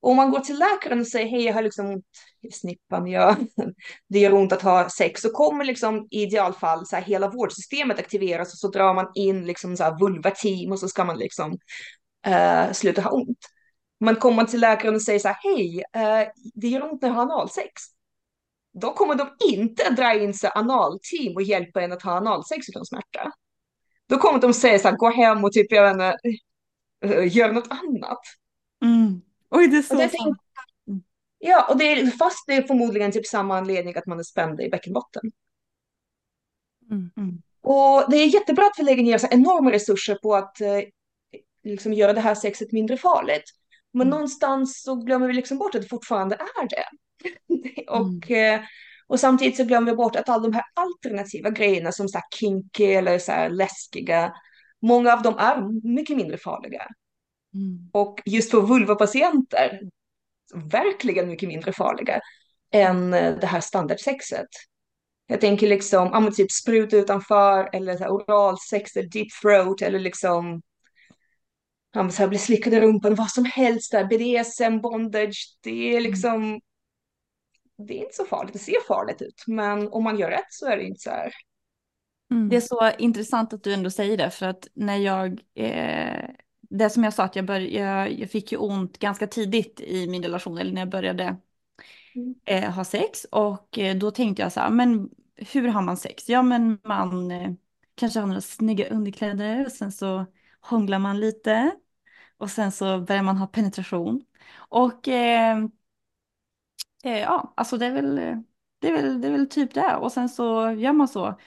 Och om man går till läkaren och säger hej, jag har liksom ont i snippan, jag, det gör ont att ha sex, så kommer liksom i idealfall så här, hela vårdsystemet aktiveras och så drar man in liksom så här vulva-team och så ska man liksom uh, sluta ha ont. Men kommer man till läkaren och säger så här, hej, uh, det gör ont när jag har analsex. Då kommer de inte dra in så analteam och hjälpa en att ha analsex utan smärta. Då kommer de säga så här, gå hem och typ, jag vet inte, gör något annat. Mm. Oj, det är så tänk... Ja, och det är, fast det är förmodligen typ samma anledning att man är spänd i bäckenbotten. Mm. Mm. Och det är jättebra att vi lägger ner så enorma resurser på att eh, liksom göra det här sexet mindre farligt. Men Mm. någonstans så glömmer vi liksom bort att det fortfarande är det. och, eh, och samtidigt så glömmer vi bort att alla de här alternativa grejerna som så här kinky eller så här läskiga, många av dem är mycket mindre farliga. Mm. Och just för vulvapatienter, verkligen mycket mindre farliga än eh, det här standardsexet. Jag tänker liksom, ja typ spruta utanför eller så här oralsex eller deep throat eller liksom men så här bli slickad i rumpan, vad som helst där, BDSM, bondage, det är liksom det är inte så farligt, det ser farligt ut, men om man gör rätt så är det inte så här. Mm. Det är så intressant att du ändå säger det, för att när jag, eh, det som jag sa att jag, bör, jag, jag fick ju ont ganska tidigt i min relation, eller när jag började Mm. eh, ha sex, och eh, då tänkte jag så här, men hur har man sex? Ja, men man eh, kanske har några snygga underkläder, och sen så hånglar man lite, och sen så börjar man ha penetration. Och eh, eh, ja, alltså det är väl, det är väl, det är väl typ det, och sen så gör man så.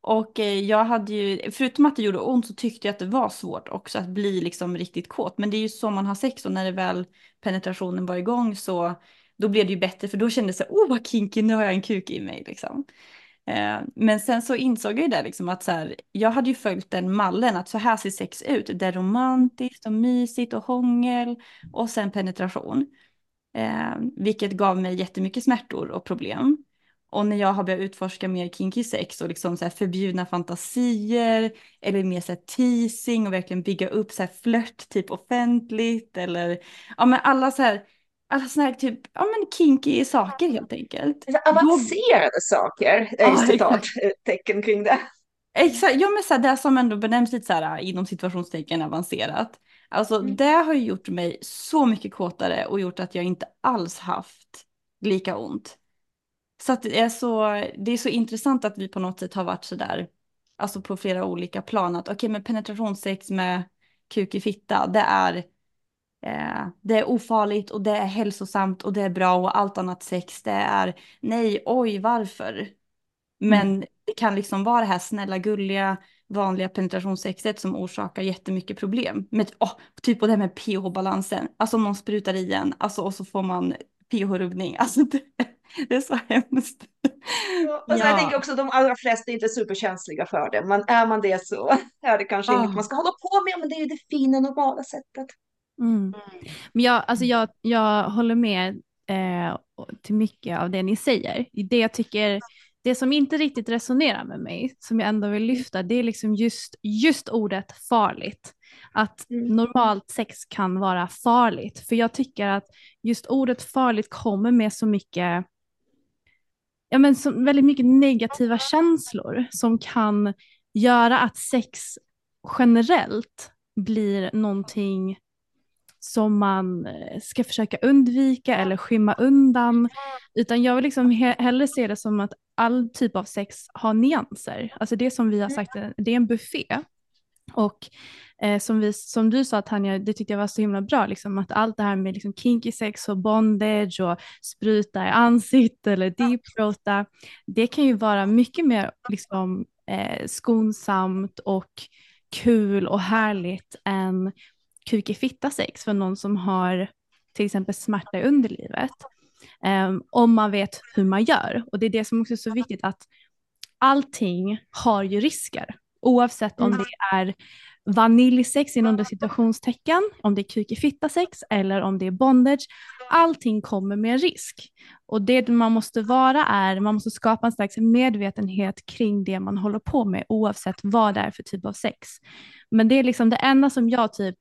Och eh, jag hade ju, förutom att det gjorde ont så tyckte jag att det var svårt också att bli liksom riktigt kåt. Men det är ju så man har sex och när det väl penetrationen var igång så då blev det ju bättre för då kändes det åh vad kinky, nu har jag en kuk i mig liksom. Eh, men sen så insåg jag ju det liksom att så här, jag hade ju följt den mallen att så här ser sex ut. Det är romantiskt och mysigt och hångel och sen penetration. Eh, vilket gav mig jättemycket smärtor och problem. Och när jag har börjat utforska mer kinky sex och liksom så här förbjudna fantasier eller mer så här teasing och verkligen bygga upp så här flört typ offentligt eller ja men alla så här alla sådana här typ, ja men kinky saker helt enkelt. Avancerade Då... saker är ah, citattecken kring det. Exakt, ja men så här, det som ändå benämns lite så här inom situationstecken avancerat. Alltså mm. det har ju gjort mig så mycket kåtare och gjort att jag inte alls haft lika ont. Så att det är så, det är så intressant att vi på något sätt har varit så där, alltså på flera olika plan, att okej okay, men penetrationssex med kuk i fitta, det är, eh, det är ofarligt och det är hälsosamt och det är bra och allt annat sex, det är nej, oj, varför? Men mm. det kan liksom vara det här snälla, gulliga, vanliga penetrationssexet som orsakar jättemycket problem. Med, oh, typ på det här med pH-balansen, alltså om någon sprutar i en, alltså och så får man pH-rubbning, alltså det, det är så hemskt. Ja, ja. Jag tänker också att de allra flesta är inte superkänsliga för det. Men är man det så är det kanske oh. inget man ska hålla på med. Men det är ju det fina normala sättet. Mm. Men jag, alltså jag, jag håller med eh, till mycket av det ni säger. Det jag tycker, det som inte riktigt resonerar med mig, som jag ändå vill lyfta, det är liksom just, just ordet farligt. Att mm. normalt sex kan vara farligt. För jag tycker att just ordet farligt kommer med så mycket ja, men så, väldigt mycket negativa känslor som kan göra att sex generellt blir någonting som man eh, ska försöka undvika eller skymma undan. Utan jag vill liksom he hellre se det som att all typ av sex har nyanser. Alltså det som vi har sagt, det är en buffé. Och eh, som, vi, som du sa Tanja, det tyckte jag var så himla bra, liksom, att allt det här med liksom, kinky sex och bondage och spruta i ansiktet eller deepthroata, det kan ju vara mycket mer liksom, eh, skonsamt och kul och härligt än kuk i fitta sex för någon som har till exempel smärta i underlivet. Um, om man vet hur man gör. Och det är det som också är så viktigt att allting har ju risker. Oavsett om mm. det är vaniljsex inom situationstecken, om det är kuk i fitta sex eller om det är bondage. Allting kommer med risk. Och det man måste vara är, man måste skapa en slags medvetenhet kring det man håller på med oavsett vad det är för typ av sex. Men det är liksom det enda som jag typ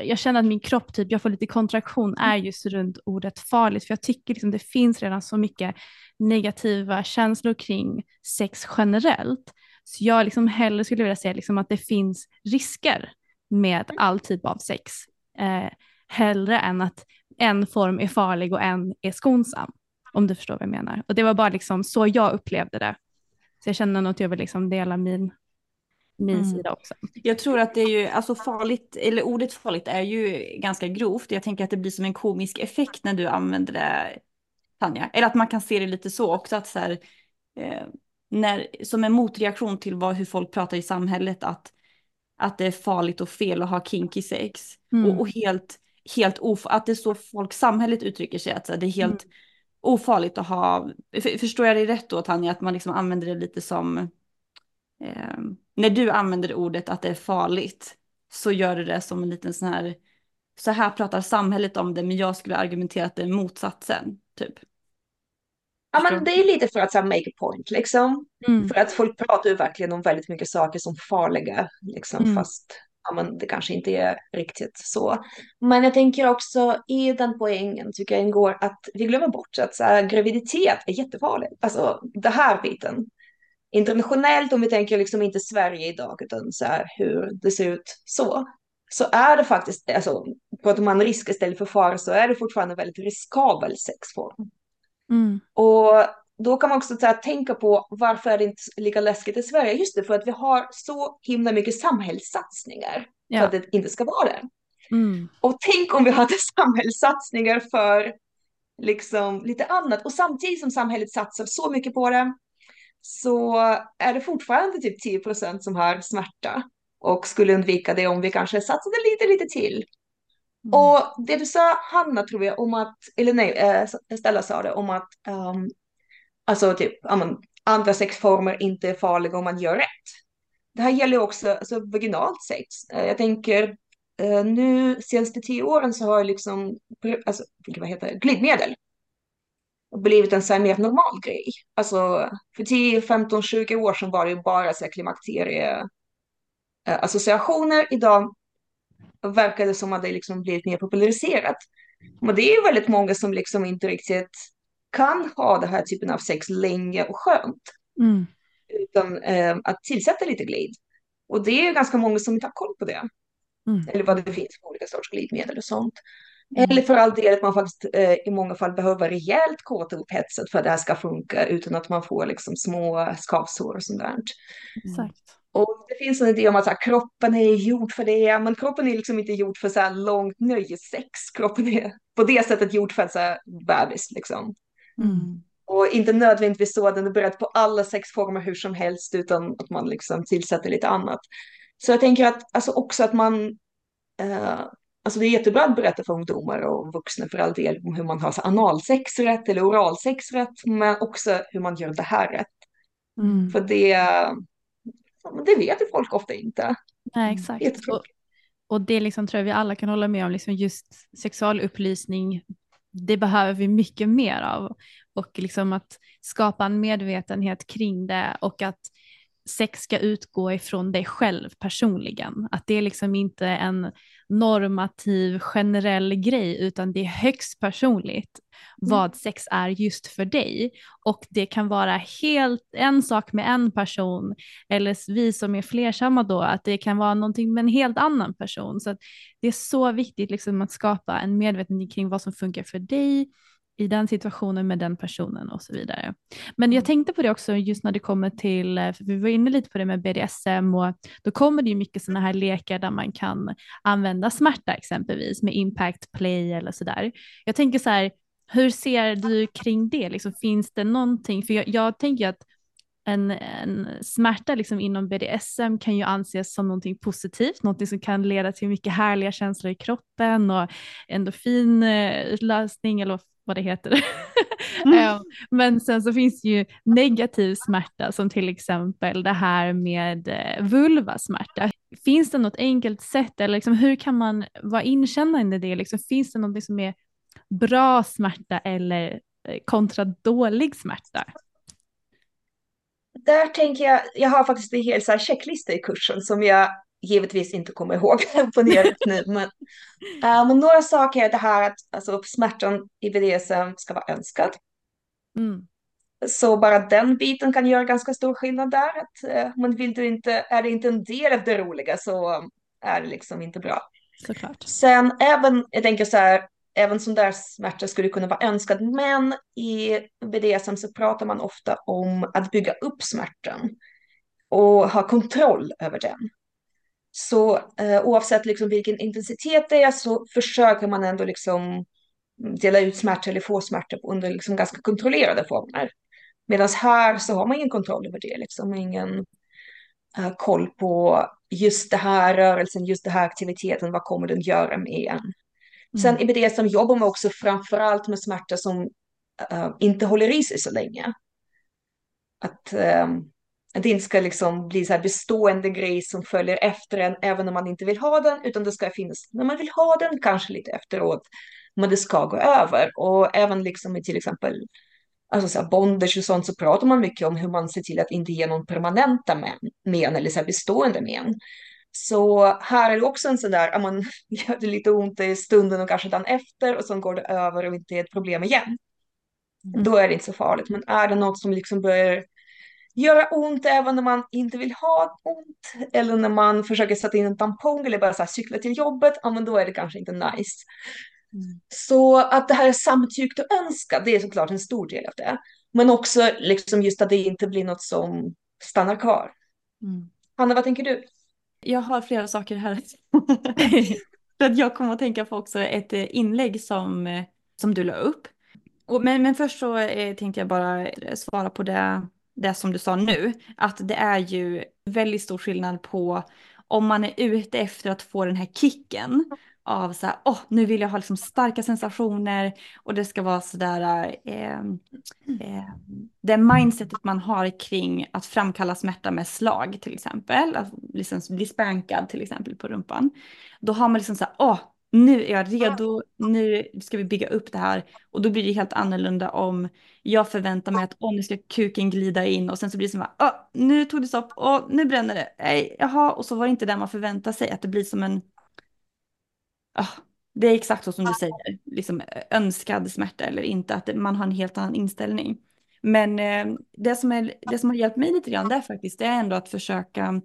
jag känner att min kropp, typ, jag får lite kontraktion, är just runt ordet farligt. För jag tycker liksom det finns redan så mycket negativa känslor kring sex generellt. Så jag liksom hellre skulle vilja säga liksom att det finns risker med all typ av sex. Eh, hellre än att en form är farlig och en är skonsam. Om du förstår vad jag menar. Och det var bara liksom så jag upplevde det. Så jag känner att jag vill liksom dela min, min mm. sida också. Jag tror att det är ju, alltså farligt, eller ordet farligt är ju ganska grovt. Jag tänker att det blir som en komisk effekt när du använder det, Tanja. Eller att man kan se det lite så också, att så här, eh, när, som en motreaktion till vad, hur folk pratar i samhället att, att det är farligt och fel att ha kinky sex. Mm. Och, och, helt, helt of, att det är så folk, samhället uttrycker sig, att det är helt mm. ofarligt att ha, för, förstår jag dig rätt då Tanja, att man liksom använder det lite som, eh, när du använder ordet att det är farligt, så gör du det som en liten sån här, så här pratar samhället om det, men jag skulle argumentera att det är motsatsen, typ. Ja, men det är lite för att så make a point liksom. Mm. För att folk pratar ju verkligen om väldigt mycket saker som farliga, liksom, mm. fast ja, men det kanske inte är riktigt så. Men jag tänker också i den poängen tycker jag ingår att vi glömmer bort att så här, graviditet är jättefarligt. Alltså det här biten. Internationellt, om vi tänker liksom inte Sverige idag, utan så här, hur det ser ut så, så är det faktiskt, alltså, pratar man risk istället för fara så är det fortfarande en väldigt riskabel sexform. Mm. Och då kan man också här, tänka på varför är det inte lika läskigt i Sverige? Just det, för att vi har så himla mycket samhällssatsningar ja. för att det inte ska vara det. Mm. Och tänk om vi hade samhällssatsningar för liksom lite annat. Och samtidigt som samhället satsar så mycket på det så är det fortfarande typ 10 procent som har smärta och skulle undvika det om vi kanske satsade lite, lite till. Mm. Och det du sa, Hanna, tror jag, om att, eller nej, äh, Stella sa det, om att um, alltså typ, ja, men, andra sexformer inte är farliga om man gör rätt. Det här gäller också alltså, vaginalt sex. Eh, jag tänker uh, nu senaste tio åren så har liksom, alltså, vad heter det, glidmedel blivit en så mer normal grej. Alltså för 10, 15, 20 år sedan var det ju bara så här klimakterieassociationer. Uh, Idag verkar det som att det liksom blivit mer populariserat. Men det är ju väldigt många som liksom inte riktigt kan ha den här typen av sex länge och skönt. Mm. Utan eh, att tillsätta lite glid. Och det är ju ganska många som inte har koll på det. Mm. Eller vad det finns för olika sorts glidmedel och sånt. Mm. Eller för all del att man faktiskt eh, i många fall behöver rejält kåta upp hetset för att det här ska funka utan att man får liksom små skavsår och sånt där. Exakt. Och det finns en idé om att här, kroppen är gjord för det, men kroppen är liksom inte gjord för så här långt nöjessex. Kroppen är på det sättet gjord för att så här, bebis liksom. Mm. Och inte nödvändigtvis så att den är beredd på alla sexformer hur som helst, utan att man liksom tillsätter lite annat. Så jag tänker att alltså också att man, eh, alltså det är jättebra att berätta för ungdomar och vuxna för all del om hur man har så analsex rätt eller oralsex rätt, men också hur man gör det här rätt. Mm. För det, det vet ju folk ofta inte. Nej, exakt. Och, och det liksom tror jag vi alla kan hålla med om, liksom just sexualupplysning, det behöver vi mycket mer av. Och liksom att skapa en medvetenhet kring det och att sex ska utgå ifrån dig själv personligen. Att det är liksom inte en normativ generell grej utan det är högst personligt mm. vad sex är just för dig. Och det kan vara helt en sak med en person eller vi som är flersamma då att det kan vara någonting med en helt annan person. Så det är så viktigt liksom att skapa en medvetenhet kring vad som funkar för dig i den situationen med den personen och så vidare. Men jag mm. tänkte på det också just när det kommer till, eh, för vi var inne lite på det med BDSM och då kommer det ju mycket sådana här lekar där man kan använda smärta exempelvis med impact play eller sådär. Jag tänker så här, hur ser du kring det? Liksom, finns det någonting, för jag, jag tänker att en, en smärta liksom inom BDSM kan ju anses som någonting positivt, någonting som kan leda till mycket härliga känslor i kroppen och endorfin eh, eller vad det heter. Mm. Men sen så finns det ju negativ smärta som till exempel det här med eh, vulvasmärta. Finns det något enkelt sätt eller liksom, hur kan man vara inkännande i det? Liksom, finns det något som är bra smärta eller eh, kontra dålig smärta? Där tänker jag, jag har faktiskt en hel så här checklista i kursen som jag givetvis inte kommer ihåg på det nu. Men, uh, men några saker är det här att alltså, smärtan i BDSM ska vara önskad. Mm. Så bara den biten kan göra ganska stor skillnad där. Att, uh, men vill du inte, är det inte en del av det roliga så är det liksom inte bra. Såklart. Sen även, jag tänker så här, även sån där smärta skulle kunna vara önskad. Men i BDSM så pratar man ofta om att bygga upp smärtan och ha kontroll över den. Så eh, oavsett liksom vilken intensitet det är så försöker man ändå liksom dela ut smärta eller få smärta under liksom ganska kontrollerade former. Medan här så har man ingen kontroll över det, liksom ingen uh, koll på just det här rörelsen, just det här aktiviteten, vad kommer den göra med en? Mm. Sen i BDSM jobbar man också framförallt med smärta som uh, inte håller i sig så länge. Att um, att det inte ska liksom bli så här bestående grej som följer efter en även om man inte vill ha den, utan det ska finnas när man vill ha den, kanske lite efteråt, men det ska gå över. Och även liksom i till exempel alltså så här bondage och sånt så pratar man mycket om hur man ser till att inte ge någon permanenta men, men eller så här bestående men. Så här är det också en sån där, man gör det lite ont i stunden och kanske dagen efter och sen går det över och inte är ett problem igen. Mm. Då är det inte så farligt. Men är det något som liksom börjar göra ont även när man inte vill ha ont eller när man försöker sätta in en tampong eller bara så cykla till jobbet, ja men då är det kanske inte nice. Mm. Så att det här är samtyckt och önskat, det är såklart en stor del av det. Men också liksom just att det inte blir något som stannar kvar. Mm. Hanna, vad tänker du? Jag har flera saker här. För att jag kommer att tänka på också ett eh, inlägg som, eh, som du la upp. Och, men, men först så eh, tänkte jag bara svara på det det som du sa nu, att det är ju väldigt stor skillnad på om man är ute efter att få den här kicken av så här, åh, nu vill jag ha liksom starka sensationer och det ska vara så där, eh, eh, det mindsetet man har kring att framkalla smärta med slag till exempel, att liksom bli spankad till exempel på rumpan. Då har man liksom så här, åh, nu är jag redo, nu ska vi bygga upp det här. Och då blir det helt annorlunda om jag förväntar mig att åh, nu ska kuken glida in och sen så blir det som att åh, nu tog det stopp. Och nu bränner det. Nej, jaha, och så var det inte det man förväntar sig, att det blir som en... Oh, det är exakt så som du säger, liksom önskad smärta eller inte, att man har en helt annan inställning. Men eh, det, som är, det som har hjälpt mig lite grann, det är faktiskt det är ändå att försöka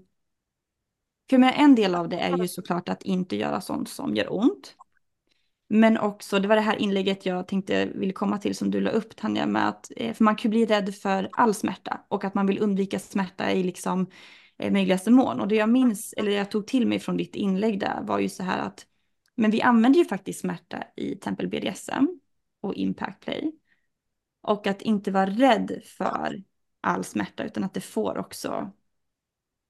för med en del av det är ju såklart att inte göra sånt som gör ont. Men också, det var det här inlägget jag tänkte vill komma till som du la upp Tanja, med att eh, för man kan bli rädd för all smärta och att man vill undvika smärta i liksom eh, möjligaste mån. Och det jag minns, eller jag tog till mig från ditt inlägg där var ju så här att, men vi använder ju faktiskt smärta i tempel BDSM och impact play. Och att inte vara rädd för all smärta utan att det får också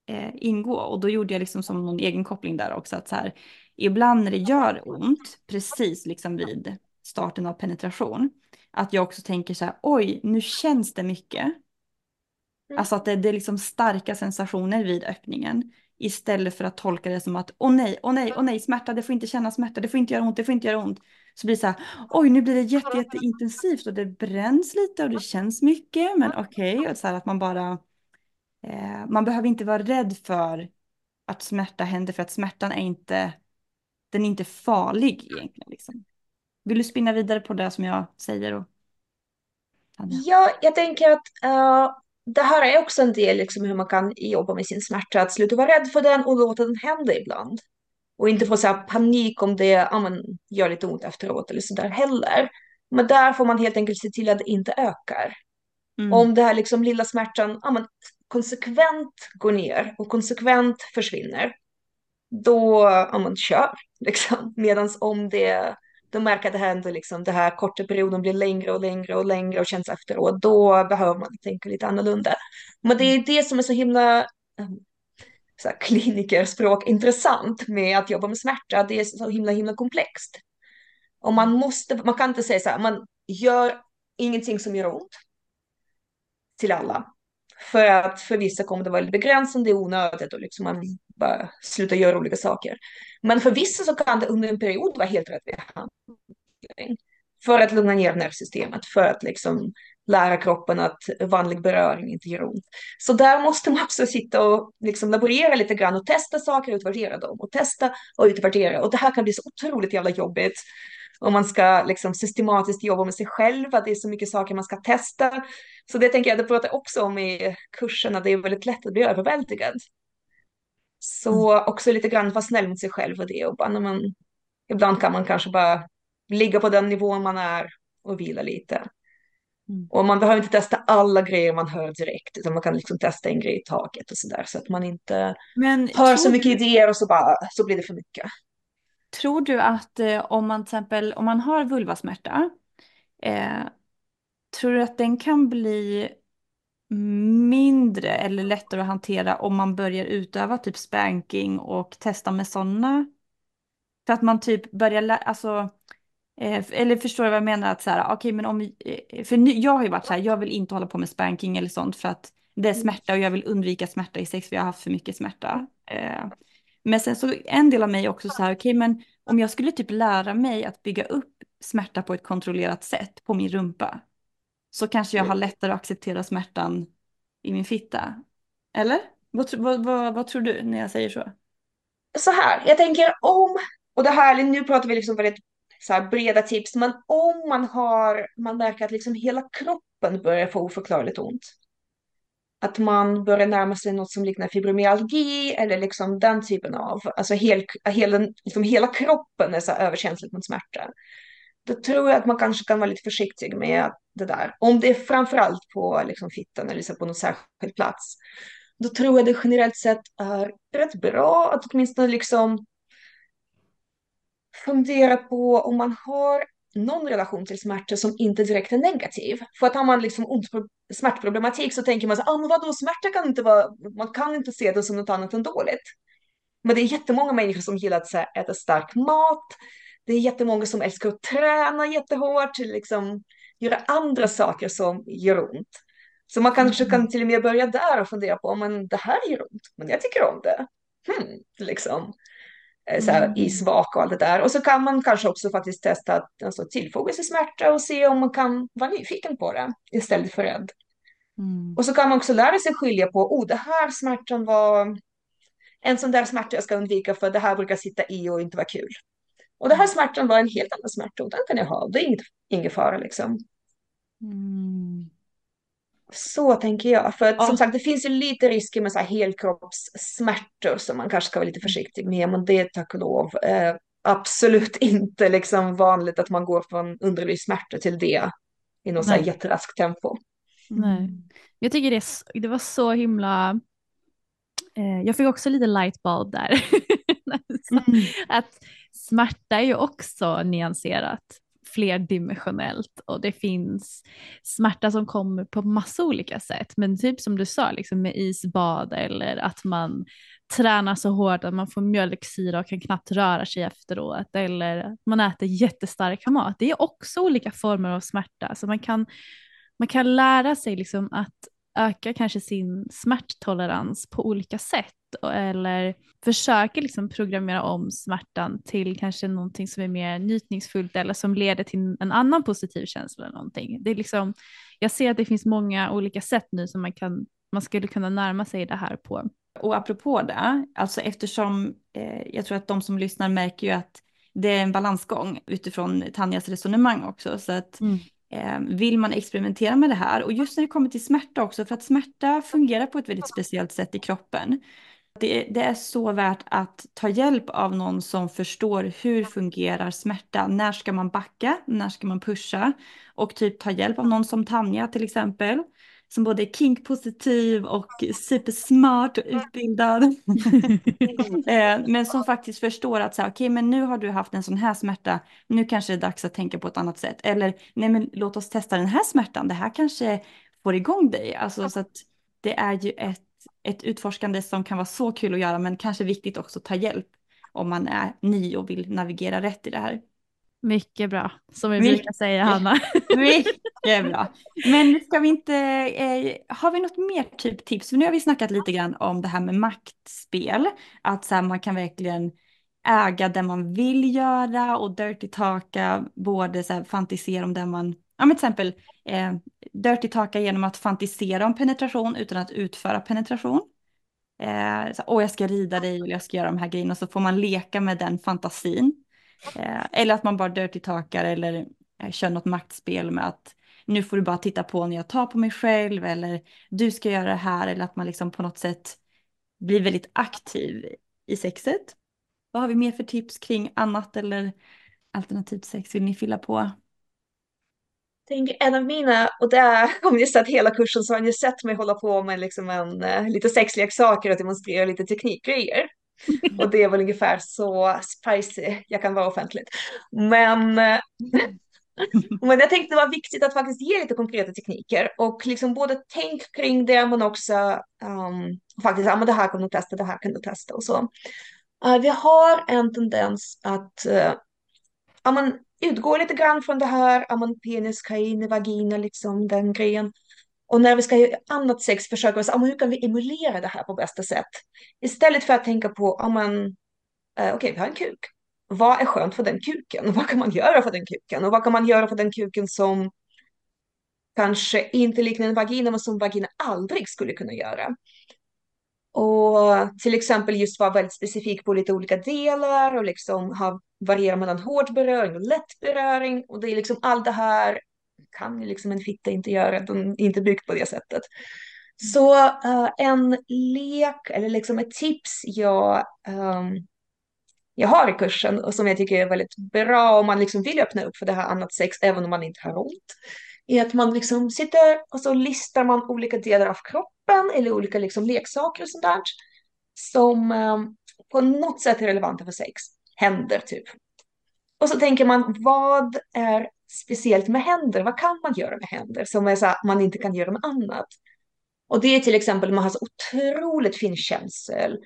eh, ingå. Och då gjorde jag liksom som någon egen koppling där också. Att så här, ibland när det gör ont, precis liksom vid starten av penetration, att jag också tänker så här, oj, nu känns det mycket. Mm. Alltså att det, det är liksom starka sensationer vid öppningen. Istället för att tolka det som att, åh nej, åh nej, åh nej, smärta, det får inte kännas smärta, det får inte göra ont, det får inte göra ont. Så blir det så här, oj nu blir det jätte, jätteintensivt och det bränns lite och det känns mycket, men okej, okay. och så här att man bara Eh, man behöver inte vara rädd för att smärta händer för att smärtan är inte, den är inte farlig egentligen. Liksom. Vill du spinna vidare på det som jag säger? Och... Ja, jag tänker att uh, det här är också en del liksom, hur man kan jobba med sin smärta, att sluta vara rädd för den och låta den hända ibland. Och inte få så panik om det ja, men, gör lite ont efteråt eller sådär heller. Men där får man helt enkelt se till att det inte ökar. Mm. Om det här liksom lilla smärtan ja, men, konsekvent går ner och konsekvent försvinner, då, ja man kör liksom. Medan om det, då märker det här ändå liksom, det här korta perioden blir längre och längre och längre och känns efteråt, då behöver man tänka lite annorlunda. Men det är det som är så himla ehm, så här, klinikerspråk intressant med att jobba med smärta. Det är så himla himla komplext. Och man måste, man kan inte säga så här, man gör ingenting som gör ont till alla. För att för vissa kommer det vara lite begränsande, onödigt och liksom man bara slutar göra olika saker. Men för vissa så kan det under en period vara helt rätt behandling. För att lugna ner nervsystemet, för att liksom lära kroppen att vanlig beröring inte gör ont. Så där måste man också sitta och liksom laborera lite grann och testa saker och utvärdera dem och testa och utvärdera. Och det här kan bli så otroligt jävla jobbigt om man ska liksom systematiskt jobba med sig själv, att det är så mycket saker man ska testa. Så det tänker jag, det pratar jag också om i kurserna, det är väldigt lätt att bli överväldigad. Så mm. också lite grann vara snäll mot sig själv och det och bara man, ibland kan man kanske bara ligga på den nivån man är och vila lite. Mm. Och man behöver inte testa alla grejer man hör direkt, utan man kan liksom testa en grej i taget och sådär, så att man inte Men, hör så mycket idéer och så, bara, så blir det för mycket. Tror du att eh, om man till exempel om man har vulvasmärta, eh, tror du att den kan bli mindre eller lättare att hantera om man börjar utöva typ spanking och testa med sådana? För att man typ börjar, lära, alltså, eh, eller förstår du vad jag menar? Att så här, okay, men om, eh, för nu, jag har ju varit så här, jag vill inte hålla på med spanking eller sånt för att det är smärta och jag vill undvika smärta i sex för jag har haft för mycket smärta. Eh, men sen så en del av mig också så här, okej okay, men om jag skulle typ lära mig att bygga upp smärta på ett kontrollerat sätt på min rumpa så kanske jag har mm. lättare att acceptera smärtan i min fitta. Eller? Vad, vad, vad, vad tror du när jag säger så? Så här, jag tänker om, och det här, nu pratar vi liksom väldigt så här breda tips, men om man har, man märker att liksom hela kroppen börjar få oförklarligt ont att man börjar närma sig något som liknar fibromyalgi eller liksom den typen av, alltså hel, hela, liksom hela kroppen är så överkänslig mot smärta. Då tror jag att man kanske kan vara lite försiktig med det där. Om det är framförallt på liksom fittan eller liksom på någon särskild plats. Då tror jag det generellt sett är rätt bra att åtminstone liksom fundera på om man har någon relation till smärta som inte direkt är negativ. För att har man liksom ont smärtproblematik så tänker man så ah, men vadå, smärta kan inte vara, man kan inte se det som något annat än dåligt. Men det är jättemånga människor som gillar att här, äta stark mat. Det är jättemånga som älskar att träna jättehårt, liksom göra andra saker som gör ont. Så man kanske kan till och med börja där och fundera på, ah, men det här gör ont, men jag tycker om det. Hmm, liksom. Eh, så här, i svak och allt det där. Och så kan man kanske också faktiskt testa att alltså, tillfoga sig smärta och se om man kan vara nyfiken på det istället för rädd. Mm. Och så kan man också lära sig skilja på, oh det här smärtan var en sån där smärta jag ska undvika för det här brukar sitta i och inte vara kul. Och det här smärtan var en helt annan smärta och den kan jag ha, det är inget, ingen fara liksom. Mm. Så tänker jag, för att Ja. som sagt det finns ju lite risker med så här helkroppssmärtor som man kanske ska vara lite försiktig med, men det tack och lov eh, absolut inte liksom vanligt att man går från underlivssmärta till det i något så här Nej. jätteraskt tempo. Nej. Jag tycker det, det var så himla, eh, jag fick också lite lightbulb där. Mm. att smärta är ju också nyanserat, flerdimensionellt och det finns smärta som kommer på massa olika sätt. Men typ som du sa, liksom med isbad eller att man tränar så hårt att man får mjölksyra och kan knappt röra sig efteråt eller att man äter jättestark mat. Det är också olika former av smärta. Så man kan, man kan lära sig liksom att öka kanske sin smärttolerans på olika sätt eller försöker liksom programmera om smärtan till kanske någonting som är mer njutningsfullt eller som leder till en annan positiv känsla eller någonting. Det är liksom, jag ser att det finns många olika sätt nu som man, kan, man skulle kunna närma sig det här på. Och apropå det, alltså eftersom eh, jag tror att de som lyssnar märker ju att det är en balansgång utifrån Tanjas resonemang också. Så att Mm. eh, vill man experimentera med det här och just när det kommer till smärta också, för att smärta fungerar på ett väldigt speciellt sätt i kroppen. Det, det är så värt att ta hjälp av någon som förstår hur fungerar smärta. När ska man backa? När ska man pusha? Och typ ta hjälp av någon som Tanja till exempel. Som både är kinkpositiv och supersmart och utbildad. Eh, men som faktiskt förstår att så här, okej, men nu har du haft en sån här smärta. Nu kanske det är dags att tänka på ett annat sätt. Eller nej, men låt oss testa den här smärtan. Det här kanske får igång dig. Alltså så att det är ju ett, ett utforskande som kan vara så kul att göra, men kanske viktigt också att ta hjälp om man är ny och vill navigera rätt i det här. Mycket bra, som vi Mycket. brukar säga Hanna. Mycket bra. Men ska vi inte, eh, har vi något mer typ tips? För nu har vi snackat lite grann om det här med maktspel. Att så här, man kan verkligen äga det man vill göra och dirty talka, både så här, fantisera om det man, ja men till exempel eh, dirty taka genom att fantisera om penetration utan att utföra penetration. Eh, så, Åh, jag ska rida dig eller jag ska göra de här grejerna och så får man leka med den fantasin. Eh, eller att man bara dirty talkar eller eh, kör något maktspel med att nu får du bara titta på när jag tar på mig själv eller du ska göra det här eller att man liksom på något sätt blir väldigt aktiv i sexet. Vad har vi mer för tips kring annat eller alternativt sex? Vill ni fylla på? Tänker en av mina, och det är, om ni sett hela kursen så har ni sett mig hålla på med liksom en, eh, lite sexleksaker och demonstrera lite teknikgrejer. Och det är väl ungefär så spicy jag kan vara offentligt. Men, eh, men jag tänkte det var viktigt att faktiskt ge lite konkreta tekniker och liksom både tänk kring det men också um, faktiskt, ja men det här kan du testa, det här kan du testa och så. Eh, vi har en tendens att uh, om man utgår lite grann från det här, om man penis ska in i vagina, liksom den grejen. Och när vi ska göra annat sex försöker vi säga, ah, hur kan vi emulera det här på bästa sätt? Istället för att tänka på, ah, om man, okej, eh, okej, vi har en kuk. Vad är skönt för den kuken? Vad kan man göra för den kuken? Och vad kan man göra för den kuken som kanske inte liknar en vagina, men som vagina aldrig skulle kunna göra? Och till exempel just vara väldigt specifik på lite olika delar och liksom ha, variera mellan hård beröring och lätt beröring. Och det är liksom allt det här kan ju liksom en fitta inte göra, den är inte byggd på det sättet. Så uh, en lek eller liksom ett tips jag, um, jag har i kursen och som jag tycker är väldigt bra om man liksom vill öppna upp för det här annat sex även om man inte har ont. Är att man liksom sitter och så listar man olika delar av kroppen eller olika liksom leksaker och sånt där som um, på något sätt är relevanta för sex. Händer typ. Och så tänker man vad är speciellt med händer? Vad kan man göra med händer som är så här, man inte kan göra med annat? Och det är till exempel man har så otroligt fin känsel.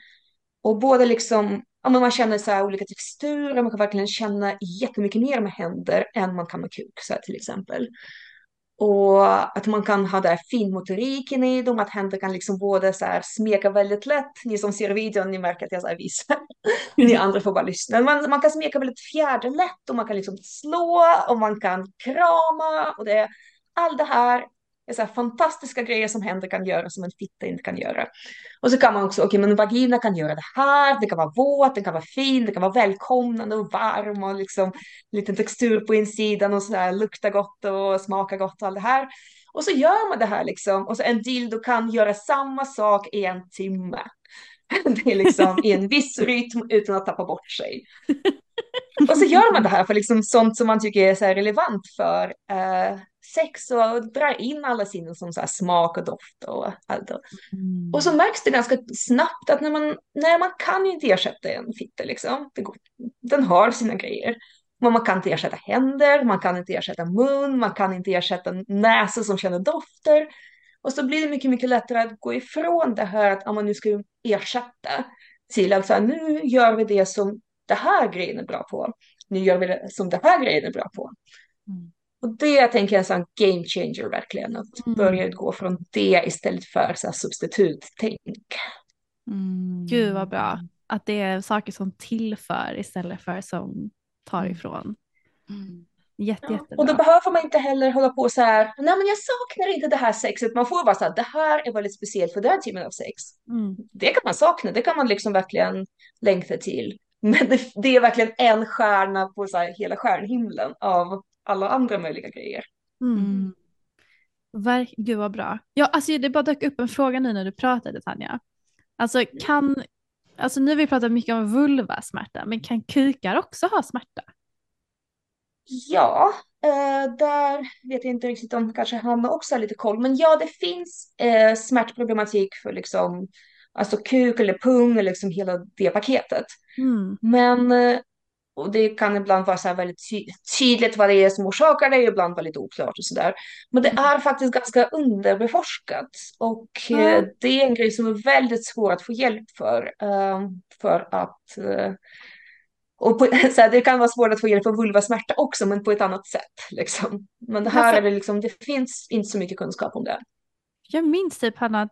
Och både liksom, ja, men man känner så här olika texturer, man kan verkligen känna jättemycket mer med händer än man kan med kuk så här, till exempel. Och att man kan ha där finmotoriken i dem, att händer kan liksom både så här smeka väldigt lätt. Ni som ser videon, ni märker att jag så här visar. ni andra får bara lyssna. Man, man kan smeka väldigt fjäderlätt och man kan liksom slå och man kan krama. Och det, allt det här är så här fantastiska grejer som händer kan göra som en fitta inte kan göra. Och så kan man också, okej okay, men vagina kan göra det här, det kan vara våt, det kan vara fin, det kan vara välkomnande och varm och liksom liten textur på insidan och så här lukta gott och smaka gott och allt det här. Och så gör man det här liksom och så en dildo kan göra samma sak i en timme. Det är liksom i en viss rytm utan att tappa bort sig. Och så gör man det här för liksom sånt som man tycker är så relevant för eh, sex och drar in alla sinnen som så smak och doft och allt. Mm. Och så märks det ganska snabbt att när man, nej, man kan ju inte ersätta en fitta liksom. Går, den har sina grejer. Men man kan inte ersätta händer, man kan inte ersätta mun, man kan inte ersätta näsor som känner dofter. Och så blir det mycket, mycket lättare att gå ifrån det här att man nu ska ersätta till att så här, nu gör vi det som det här grejen är bra på. Nu gör vi det som det här grejen är bra på. Mm. Och det tänker jag är en game changer verkligen. Att mm. börja gå från det istället för så substituttänk. Mm. Gud vad bra. Att det är saker som tillför istället för som tar mm. ifrån. Mm. Jätte, ja. Och då behöver man inte heller hålla på så här, nej men jag saknar inte det här sexet. Man får bara så här, det här är väldigt speciellt för den typen av sex. Mm. Det kan man sakna, det kan man liksom verkligen längta till. Men det, det är verkligen en stjärna på så här hela stjärnhimlen av alla andra möjliga grejer. Mm. Verk, gud vad bra. Ja, alltså det bara dök upp en fråga nu när du pratade Tanja. Alltså kan, alltså nu har vi pratat mycket om vulvasmärta, men kan kukar också ha smärta? Ja, eh, där vet jag inte riktigt om kanske Hanna också har lite koll, men ja, det finns eh, smärtproblematik för liksom alltså kuk eller pung eller liksom hela det paketet. Mm. Men eh, och det kan ibland vara så här väldigt ty tydligt vad det är som orsakar det, ibland vara lite oklart och sådär. Men det är faktiskt ganska underbeforskat och mm. det är en grej som är väldigt svår att få hjälp för. Um, för att uh, och på, så här, det kan vara svårt att få hjälp för vulvasmärta också, men på ett annat sätt. Liksom. Men det här är det liksom, det finns inte så mycket kunskap om det. Jag minns typ Hanna,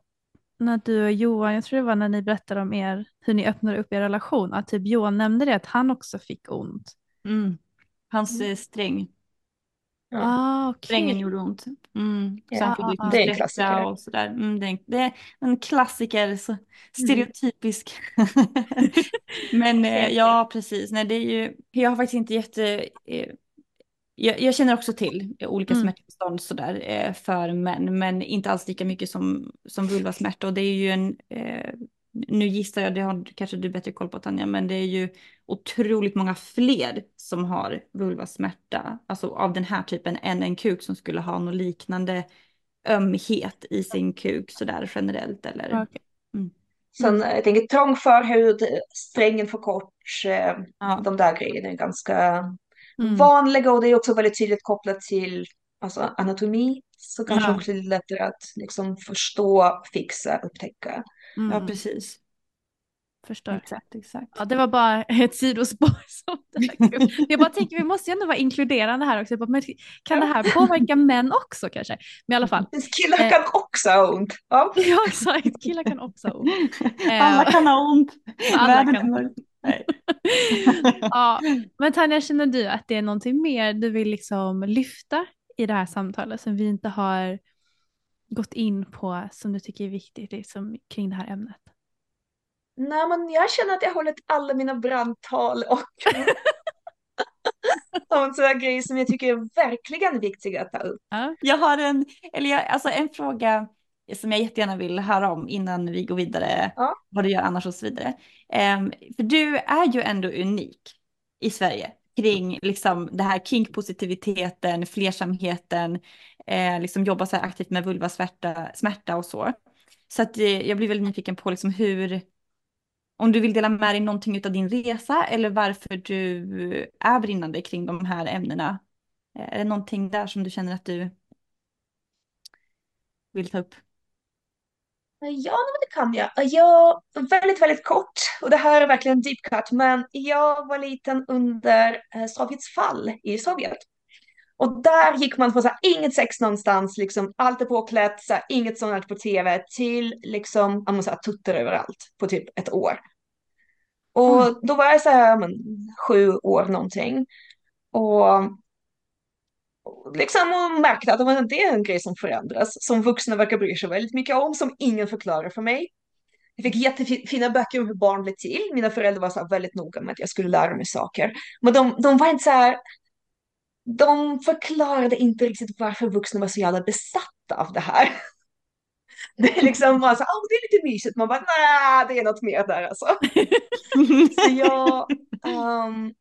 när du och Johan, jag tror det var när ni berättade om er, hur ni öppnade upp er relation, att typ Johan nämnde det att han också fick ont. Mm. Hans mm. sträng. Ja. Ah, okay. Strängen gjorde ont. Mm. Så ja, han fick liksom det är en klassiker. Och sådär. Mm, det, är en, det är en klassiker, så mm. stereotypisk. Men eh, ja, precis. Nej, det är ju, jag har faktiskt inte jätte... Jag, jag, känner också till olika mm. smärttillstånd sådär eh, för män, men inte alls lika mycket som, som vulvasmärta. Och det är ju en, eh, nu gissar jag, det har kanske du bättre koll på Tanja, men det är ju otroligt många fler som har vulvasmärta, alltså av den här typen, än en kuk som skulle ha något liknande ömhet i sin kuk sådär generellt. Eller? Okay. Mm. Sen jag tänker trång förhud, strängen för kort, eh, ja. de där grejerna är ganska mm. vanliga och det är också väldigt tydligt kopplat till alltså, anatomi. Så kanske ja. också är lättare att liksom, förstå, fixa, upptäcka. Mm. Ja, precis. Förstår. Exakt, exakt. Ja, det var bara ett sidospår. Som jag bara tänker vi måste ju ändå vara inkluderande här också. Men kan det här påverka män också kanske? Men i alla fall. Killar kan också ha ont. Ja, ja exakt. Killar kan också ha ont. Alla kan ha ont. Alla kan. ja, men Tanja, känner du att det är någonting mer du vill liksom lyfta i det här samtalet som vi inte har gått in på som du tycker är viktigt liksom, kring det här ämnet? Nej, men jag känner att jag har hållit alla mina brandtal och om sådana grejer som jag tycker är verkligen viktiga att ta upp. Jag har en, eller jag, alltså en fråga som jag jättegärna vill höra om innan vi går vidare, ja. vad du gör annars och så vidare. Um, för du är ju ändå unik i Sverige kring liksom det här kinkpositiviteten, flersamheten, eh, liksom jobba så här aktivt med vulvasmärta smärta och så. Så att eh, jag blir väldigt nyfiken på liksom hur, om du vill dela med dig någonting av din resa eller varför du är brinnande kring de här ämnena. Eh, är det någonting där som du känner att du vill ta upp? Ja, det kan jag. Jag, väldigt, väldigt kort, och det här är verkligen deep cut, men jag var liten under eh, Sovjets fall i Sovjet. Och där gick man från så här, inget sex någonstans, liksom, allt är påklätt, så här, inget sånt på tv, till liksom, man säga, tuttar överallt på typ ett år. Och mm. då var jag så här, men, sju år någonting. Och liksom och märkte att det är en grej som förändras, som vuxna verkar bry sig väldigt mycket om, som ingen förklarar för mig. Jag fick jättefina böcker om hur barn blev till. Mina föräldrar var så väldigt noga med att jag skulle lära mig saker. Men de, de var inte så här, de förklarade inte riktigt varför vuxna var så jävla besatta av det här. Det är liksom bara så, oh, det är lite mysigt. Man bara, nej, det är något mer där alltså. så jag, um,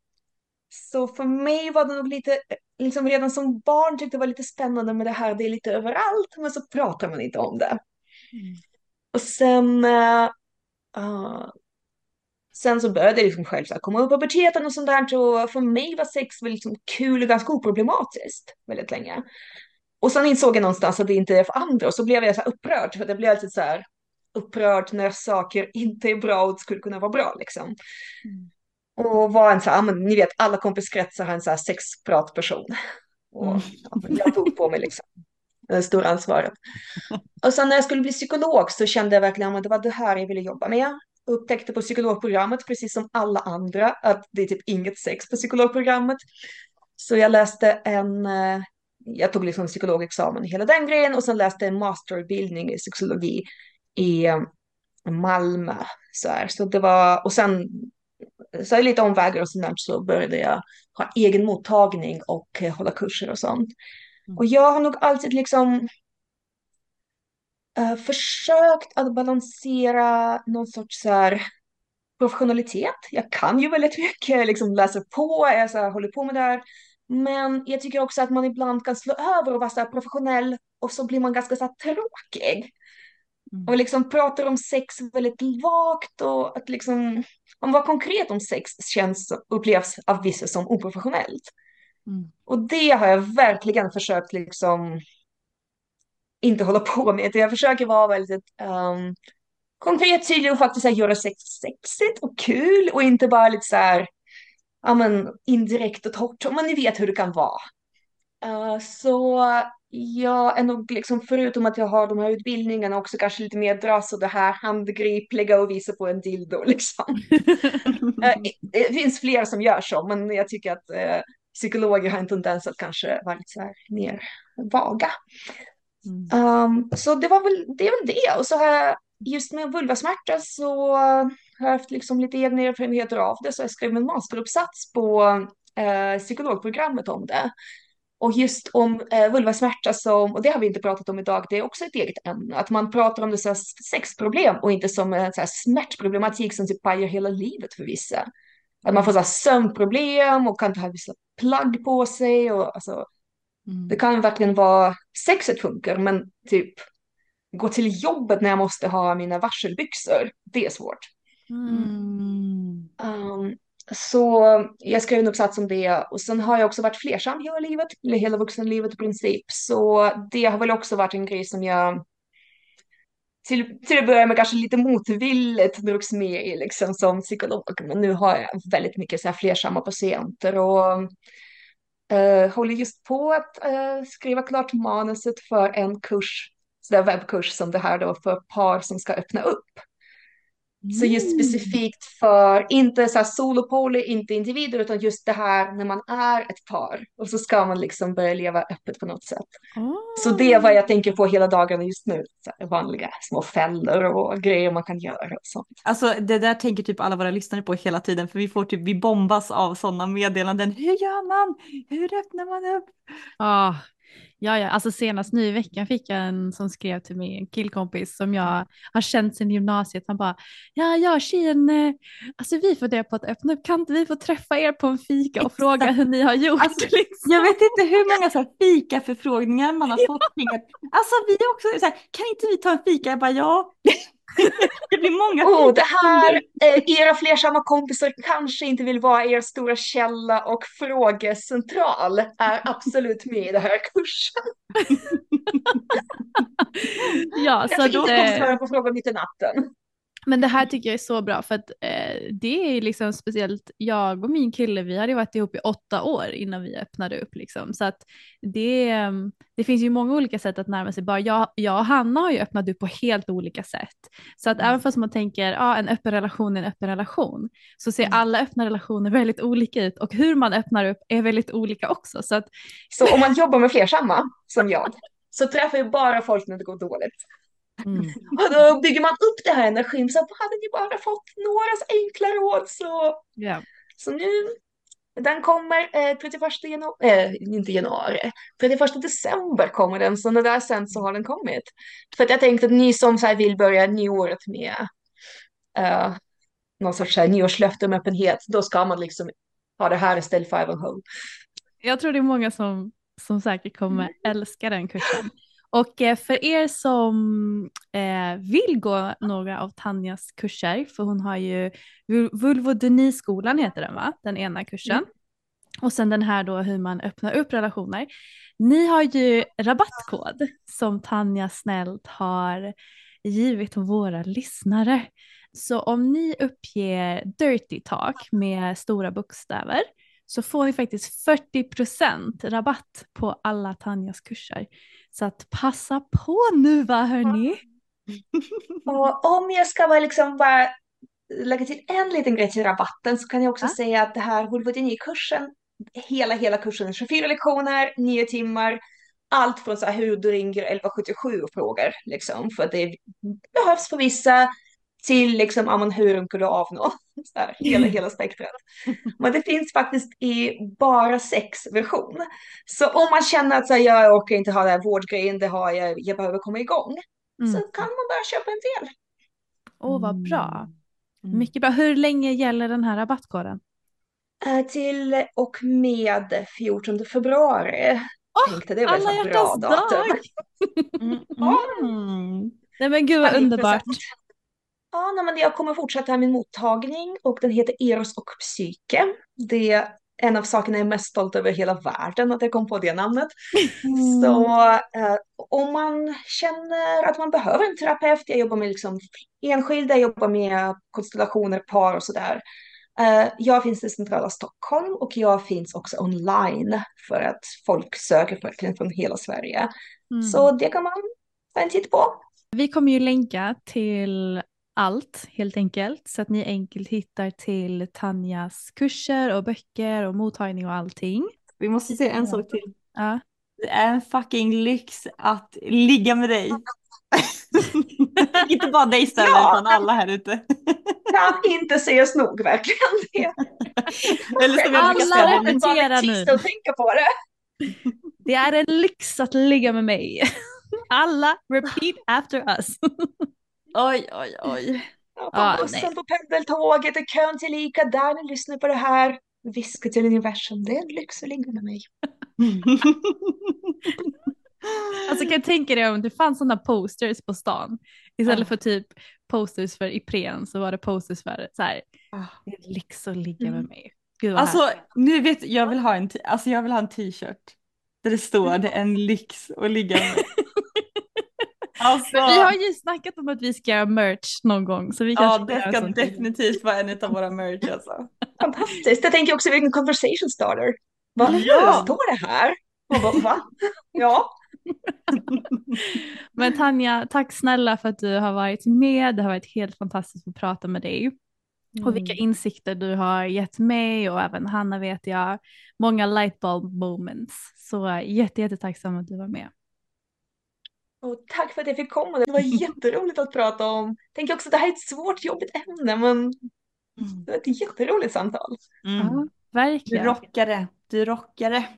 så för mig var det nog lite, liksom redan som barn tyckte det var lite spännande med det här, det är lite överallt, men så pratar man inte om det. Mm. Och sen, uh, sen så började det liksom själv så här, komma upp puberteten och sånt där, och för mig var sex väl liksom kul och ganska oproblematiskt väldigt länge. Och sen insåg jag någonstans att det inte är för andra, och så blev jag så upprörd, för det blev alltid så här upprörd när saker inte är bra och skulle kunna vara bra liksom. Mm. Och var en så här, ni vet alla kompiskretsar har en så här sexpratperson. Och mm. ja, jag tog på mig liksom det stora ansvaret. Och sen när jag skulle bli psykolog så kände jag verkligen att det var det här jag ville jobba med. Upptäckte på psykologprogrammet, precis som alla andra, att det är typ inget sex på psykologprogrammet. Så jag läste en, eh, jag tog liksom psykologexamen hela den grejen och sen läste en masterutbildning i sexologi i eh, Malmö. Så, här. så det var, och sen så är lite omvägar och sånt så började jag ha egen mottagning och eh, hålla kurser och sånt. Mm. Och jag har nog alltid liksom uh, försökt att balansera någon sorts så här, professionalitet. Jag kan ju väldigt mycket, liksom läser på, jag så här, håller på med det här. Men jag tycker också att man ibland kan slå över och vara så här professionell och så blir man ganska så här tråkig. Mm. Och liksom pratar om sex väldigt vagt och att liksom, om vad konkret om sex känns, upplevs av vissa som oprofessionellt. Mm. Och det har jag verkligen försökt liksom inte hålla på med. Jag försöker vara väldigt um, konkret, tydlig och faktiskt här, göra sex sexigt och kul och inte bara lite så här, ja men indirekt och torrt, men ni vet hur det kan vara. Uh, så jag är nog liksom, förutom att jag har de här utbildningarna också kanske lite mer dras och det här handgripliga och visa på en dildo liksom. Eh, det finns fler som gör så, men jag tycker att eh, psykologer har en tendens att kanske vara lite så här mer vaga. Mm. Um, så det var väl det, var det. Och så har jag just med vulvasmärta så har jag haft liksom lite egna erfarenheter av det, så jag skrev en masteruppsats på eh, psykologprogrammet om det. Och just om eh, vulvasmärta som, och det har vi inte pratat om idag, det är också ett eget ämne. Att man pratar om det som sexproblem och inte som en så här, smärtproblematik som typ pajar hela livet för vissa. Att man får så här, sömnproblem och kan inte ha vissa plagg på sig. Och, alltså, mm. Det kan verkligen vara, sexet funkar, men typ gå till jobbet när jag måste ha mina varselbyxor, det är svårt. Mm. Um, så jag skrev en uppsats om det och sen har jag också varit flersam hela livet, eller hela vuxenlivet i princip. Så det har väl också varit en grej som jag till, till att börja med kanske lite motvilligt drogs med i liksom som psykolog. Men nu har jag väldigt mycket så här flersamma patienter och uh, håller just på att uh, skriva klart manuset för en kurs, så där webbkurs som det här då för par som ska öppna upp. Så just mm. specifikt för, inte så här solopoly, inte individer, utan just det här när man är ett par och så ska man liksom börja leva öppet på något sätt. Oh. Så det är vad jag tänker på hela dagarna just nu. Så vanliga små fällor och grejer man kan göra och sånt. Alltså det där tänker typ alla våra lyssnare på hela tiden, för vi får typ, vi bombas av sådana meddelanden. Hur gör man? Hur öppnar man upp? Oh. Ja, ja, alltså senast nu i veckan fick jag en som skrev till mig, en killkompis som jag har känt sedan gymnasiet. Han bara, ja, ja tjejen, eh, alltså vi funderar på att öppna upp, kan inte vi få träffa er på en fika och Exakt. fråga hur ni har gjort? Alltså, liksom. Jag vet inte hur många så här fika-förfrågningar man har fått. Alltså vi också så här, kan inte vi ta en fika? Jag bara, ja. Det blir många Oh, det här, era flersamma kompisar kanske inte vill vara er stora källa och frågecentral är absolut med i den här kursen. Ja, så att, inte kommer eh, svara på frågor mitt i natten. Men det här tycker jag är så bra för att eh, det är liksom speciellt jag och min kille, vi hade varit ihop i åtta år innan vi öppnade upp liksom. Så att det, eh, det finns ju många olika sätt att närma sig. Bara jag, jag och Hanna har ju öppnat upp på helt olika sätt. Så att Mm. även fast man tänker ja, en öppen relation är en öppen relation så ser Mm. alla öppna relationer väldigt olika ut och hur man öppnar upp är väldigt olika också. Så att Så om man jobbar med flersamma, som jag, så träffar ju bara folk när det går dåligt. Mm. Och då bygger man upp det här energin, så hade ni bara fått några enkla råd så ja. Så nu, den kommer eh, 31 januari, eh, inte januari, 31 december kommer den, så när det är sen så har den kommit. För att jag tänkte att ni som så vill börja nyåret med eh, någon sorts så här nyårslöfte om öppenhet, då ska man liksom ha det här istället för Ivanhoe. Jag tror det är många som, som säkert kommer älska den kursen. Och eh, för er som eh, vill gå några av Tanjas kurser, för hon har ju Vul- vulvodyniskolan heter den va, den ena kursen. Och sen den här då hur man öppnar upp relationer. Ni har ju rabattkod som Tanja snällt har givit våra lyssnare. Så om ni uppger Dirty Talk med stora bokstäver så får ni faktiskt 40% rabatt på alla Tanjas kurser. Så att passa på nu va hörni. Och om jag ska bara liksom bara lägga till en liten grej till rabatten så kan jag också Ja. säga att det här Hulvodyni-kursen, hela, hela kursen är 24 lektioner, 9 timmar, allt från så här hur du ringer 1177 och frågar liksom, för det behövs för vissa till liksom, ja, men hur runkar du av nå? Så här, hela, hela spektrat. Men det finns faktiskt i bara sex version. Så om man känner att så här, jag orkar inte ha den här vårdgrejen, det har jag, jag behöver komma igång, Mm. så kan man bara köpa en del. Åh vad bra. Mm. Mycket bra. Hur länge gäller den här rabattkoden? Eh, till och med 14 februari. Tänkte det var alla bra hjärtans datum. dag! Mm. Mm. Nej men gud vad 50%. underbart. Ja, nej, men jag kommer fortsätta min mottagning och den heter Eros och psyke. Det är en av sakerna jag är mest stolt över i hela världen att jag kom på det namnet. Så eh, om man känner att man behöver en terapeut, jag jobbar med liksom enskilda, jag jobbar med konstellationer, par och sådär. Eh, jag finns i centrala Stockholm och jag finns också online för att folk söker verkligen från hela Sverige. Mm. Så det kan man ta en titt på. Vi kommer ju länka till allt helt enkelt så att ni enkelt hittar till Tanjas kurser och böcker och mottagning och allting. Vi måste säga en sak till. Ja. Det är en fucking lyx att ligga med dig. Inte bara dig Stella, Ja. utan alla här ute. Kan inte sägas nog verkligen. Eller som jag Alla repeterar nu. att tänka på det. Det är en lyx att ligga med mig. Alla repeat after us. Oj, oj, oj. Ja, på Ah, bussen, nej. på pendeltåget, i kön till Ica, där ni lyssnar på det här. Viska till universum, det är en lyx att ligga med mig. Alltså kan jag tänka dig om det fanns sådana posters på stan. Istället Ja. för typ posters för Ipren så var det posters för så här. Ah. Det är lyx att ligga Mm. med mig. Gud vad Alltså härligt. nu vet jag vill ha en, t- alltså, jag vill ha en t-shirt. Där det står det är en lyx att ligga med. Alltså, Men vi har ju snackat om att vi ska göra merch någon gång. Så vi ja det ska definitivt vara en av våra merch alltså. Fantastiskt. Jag tänker också vilken conversation starter. Vad Ja. står det här? Och bara, va? Ja. Men Tanja, tack snälla för att du har varit med. Det har varit helt fantastiskt att prata med dig. Och vilka Mm. insikter du har gett mig och även Hanna vet jag. Många lightbulb moments. Så jätte, jättetacksam att du var med. Och tack för att jag fick komma. Det var jätteroligt att prata om. Tänker också att det här är ett svårt, jobbigt ämne, men det var ett jätteroligt samtal. Mm. Ja, Du verkligen. rockar det, du rockar det.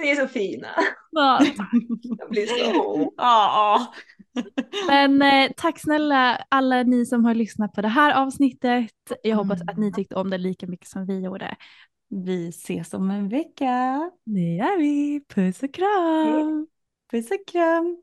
Ni är så fina. Ja. Jag blir så... Ja, Men eh, tack snälla alla ni som har lyssnat på det här avsnittet. Jag hoppas att ni tyckte om det lika mycket som vi gjorde. vi ses om en vecka. Det gör vi. Puss och kram. Puss och kram.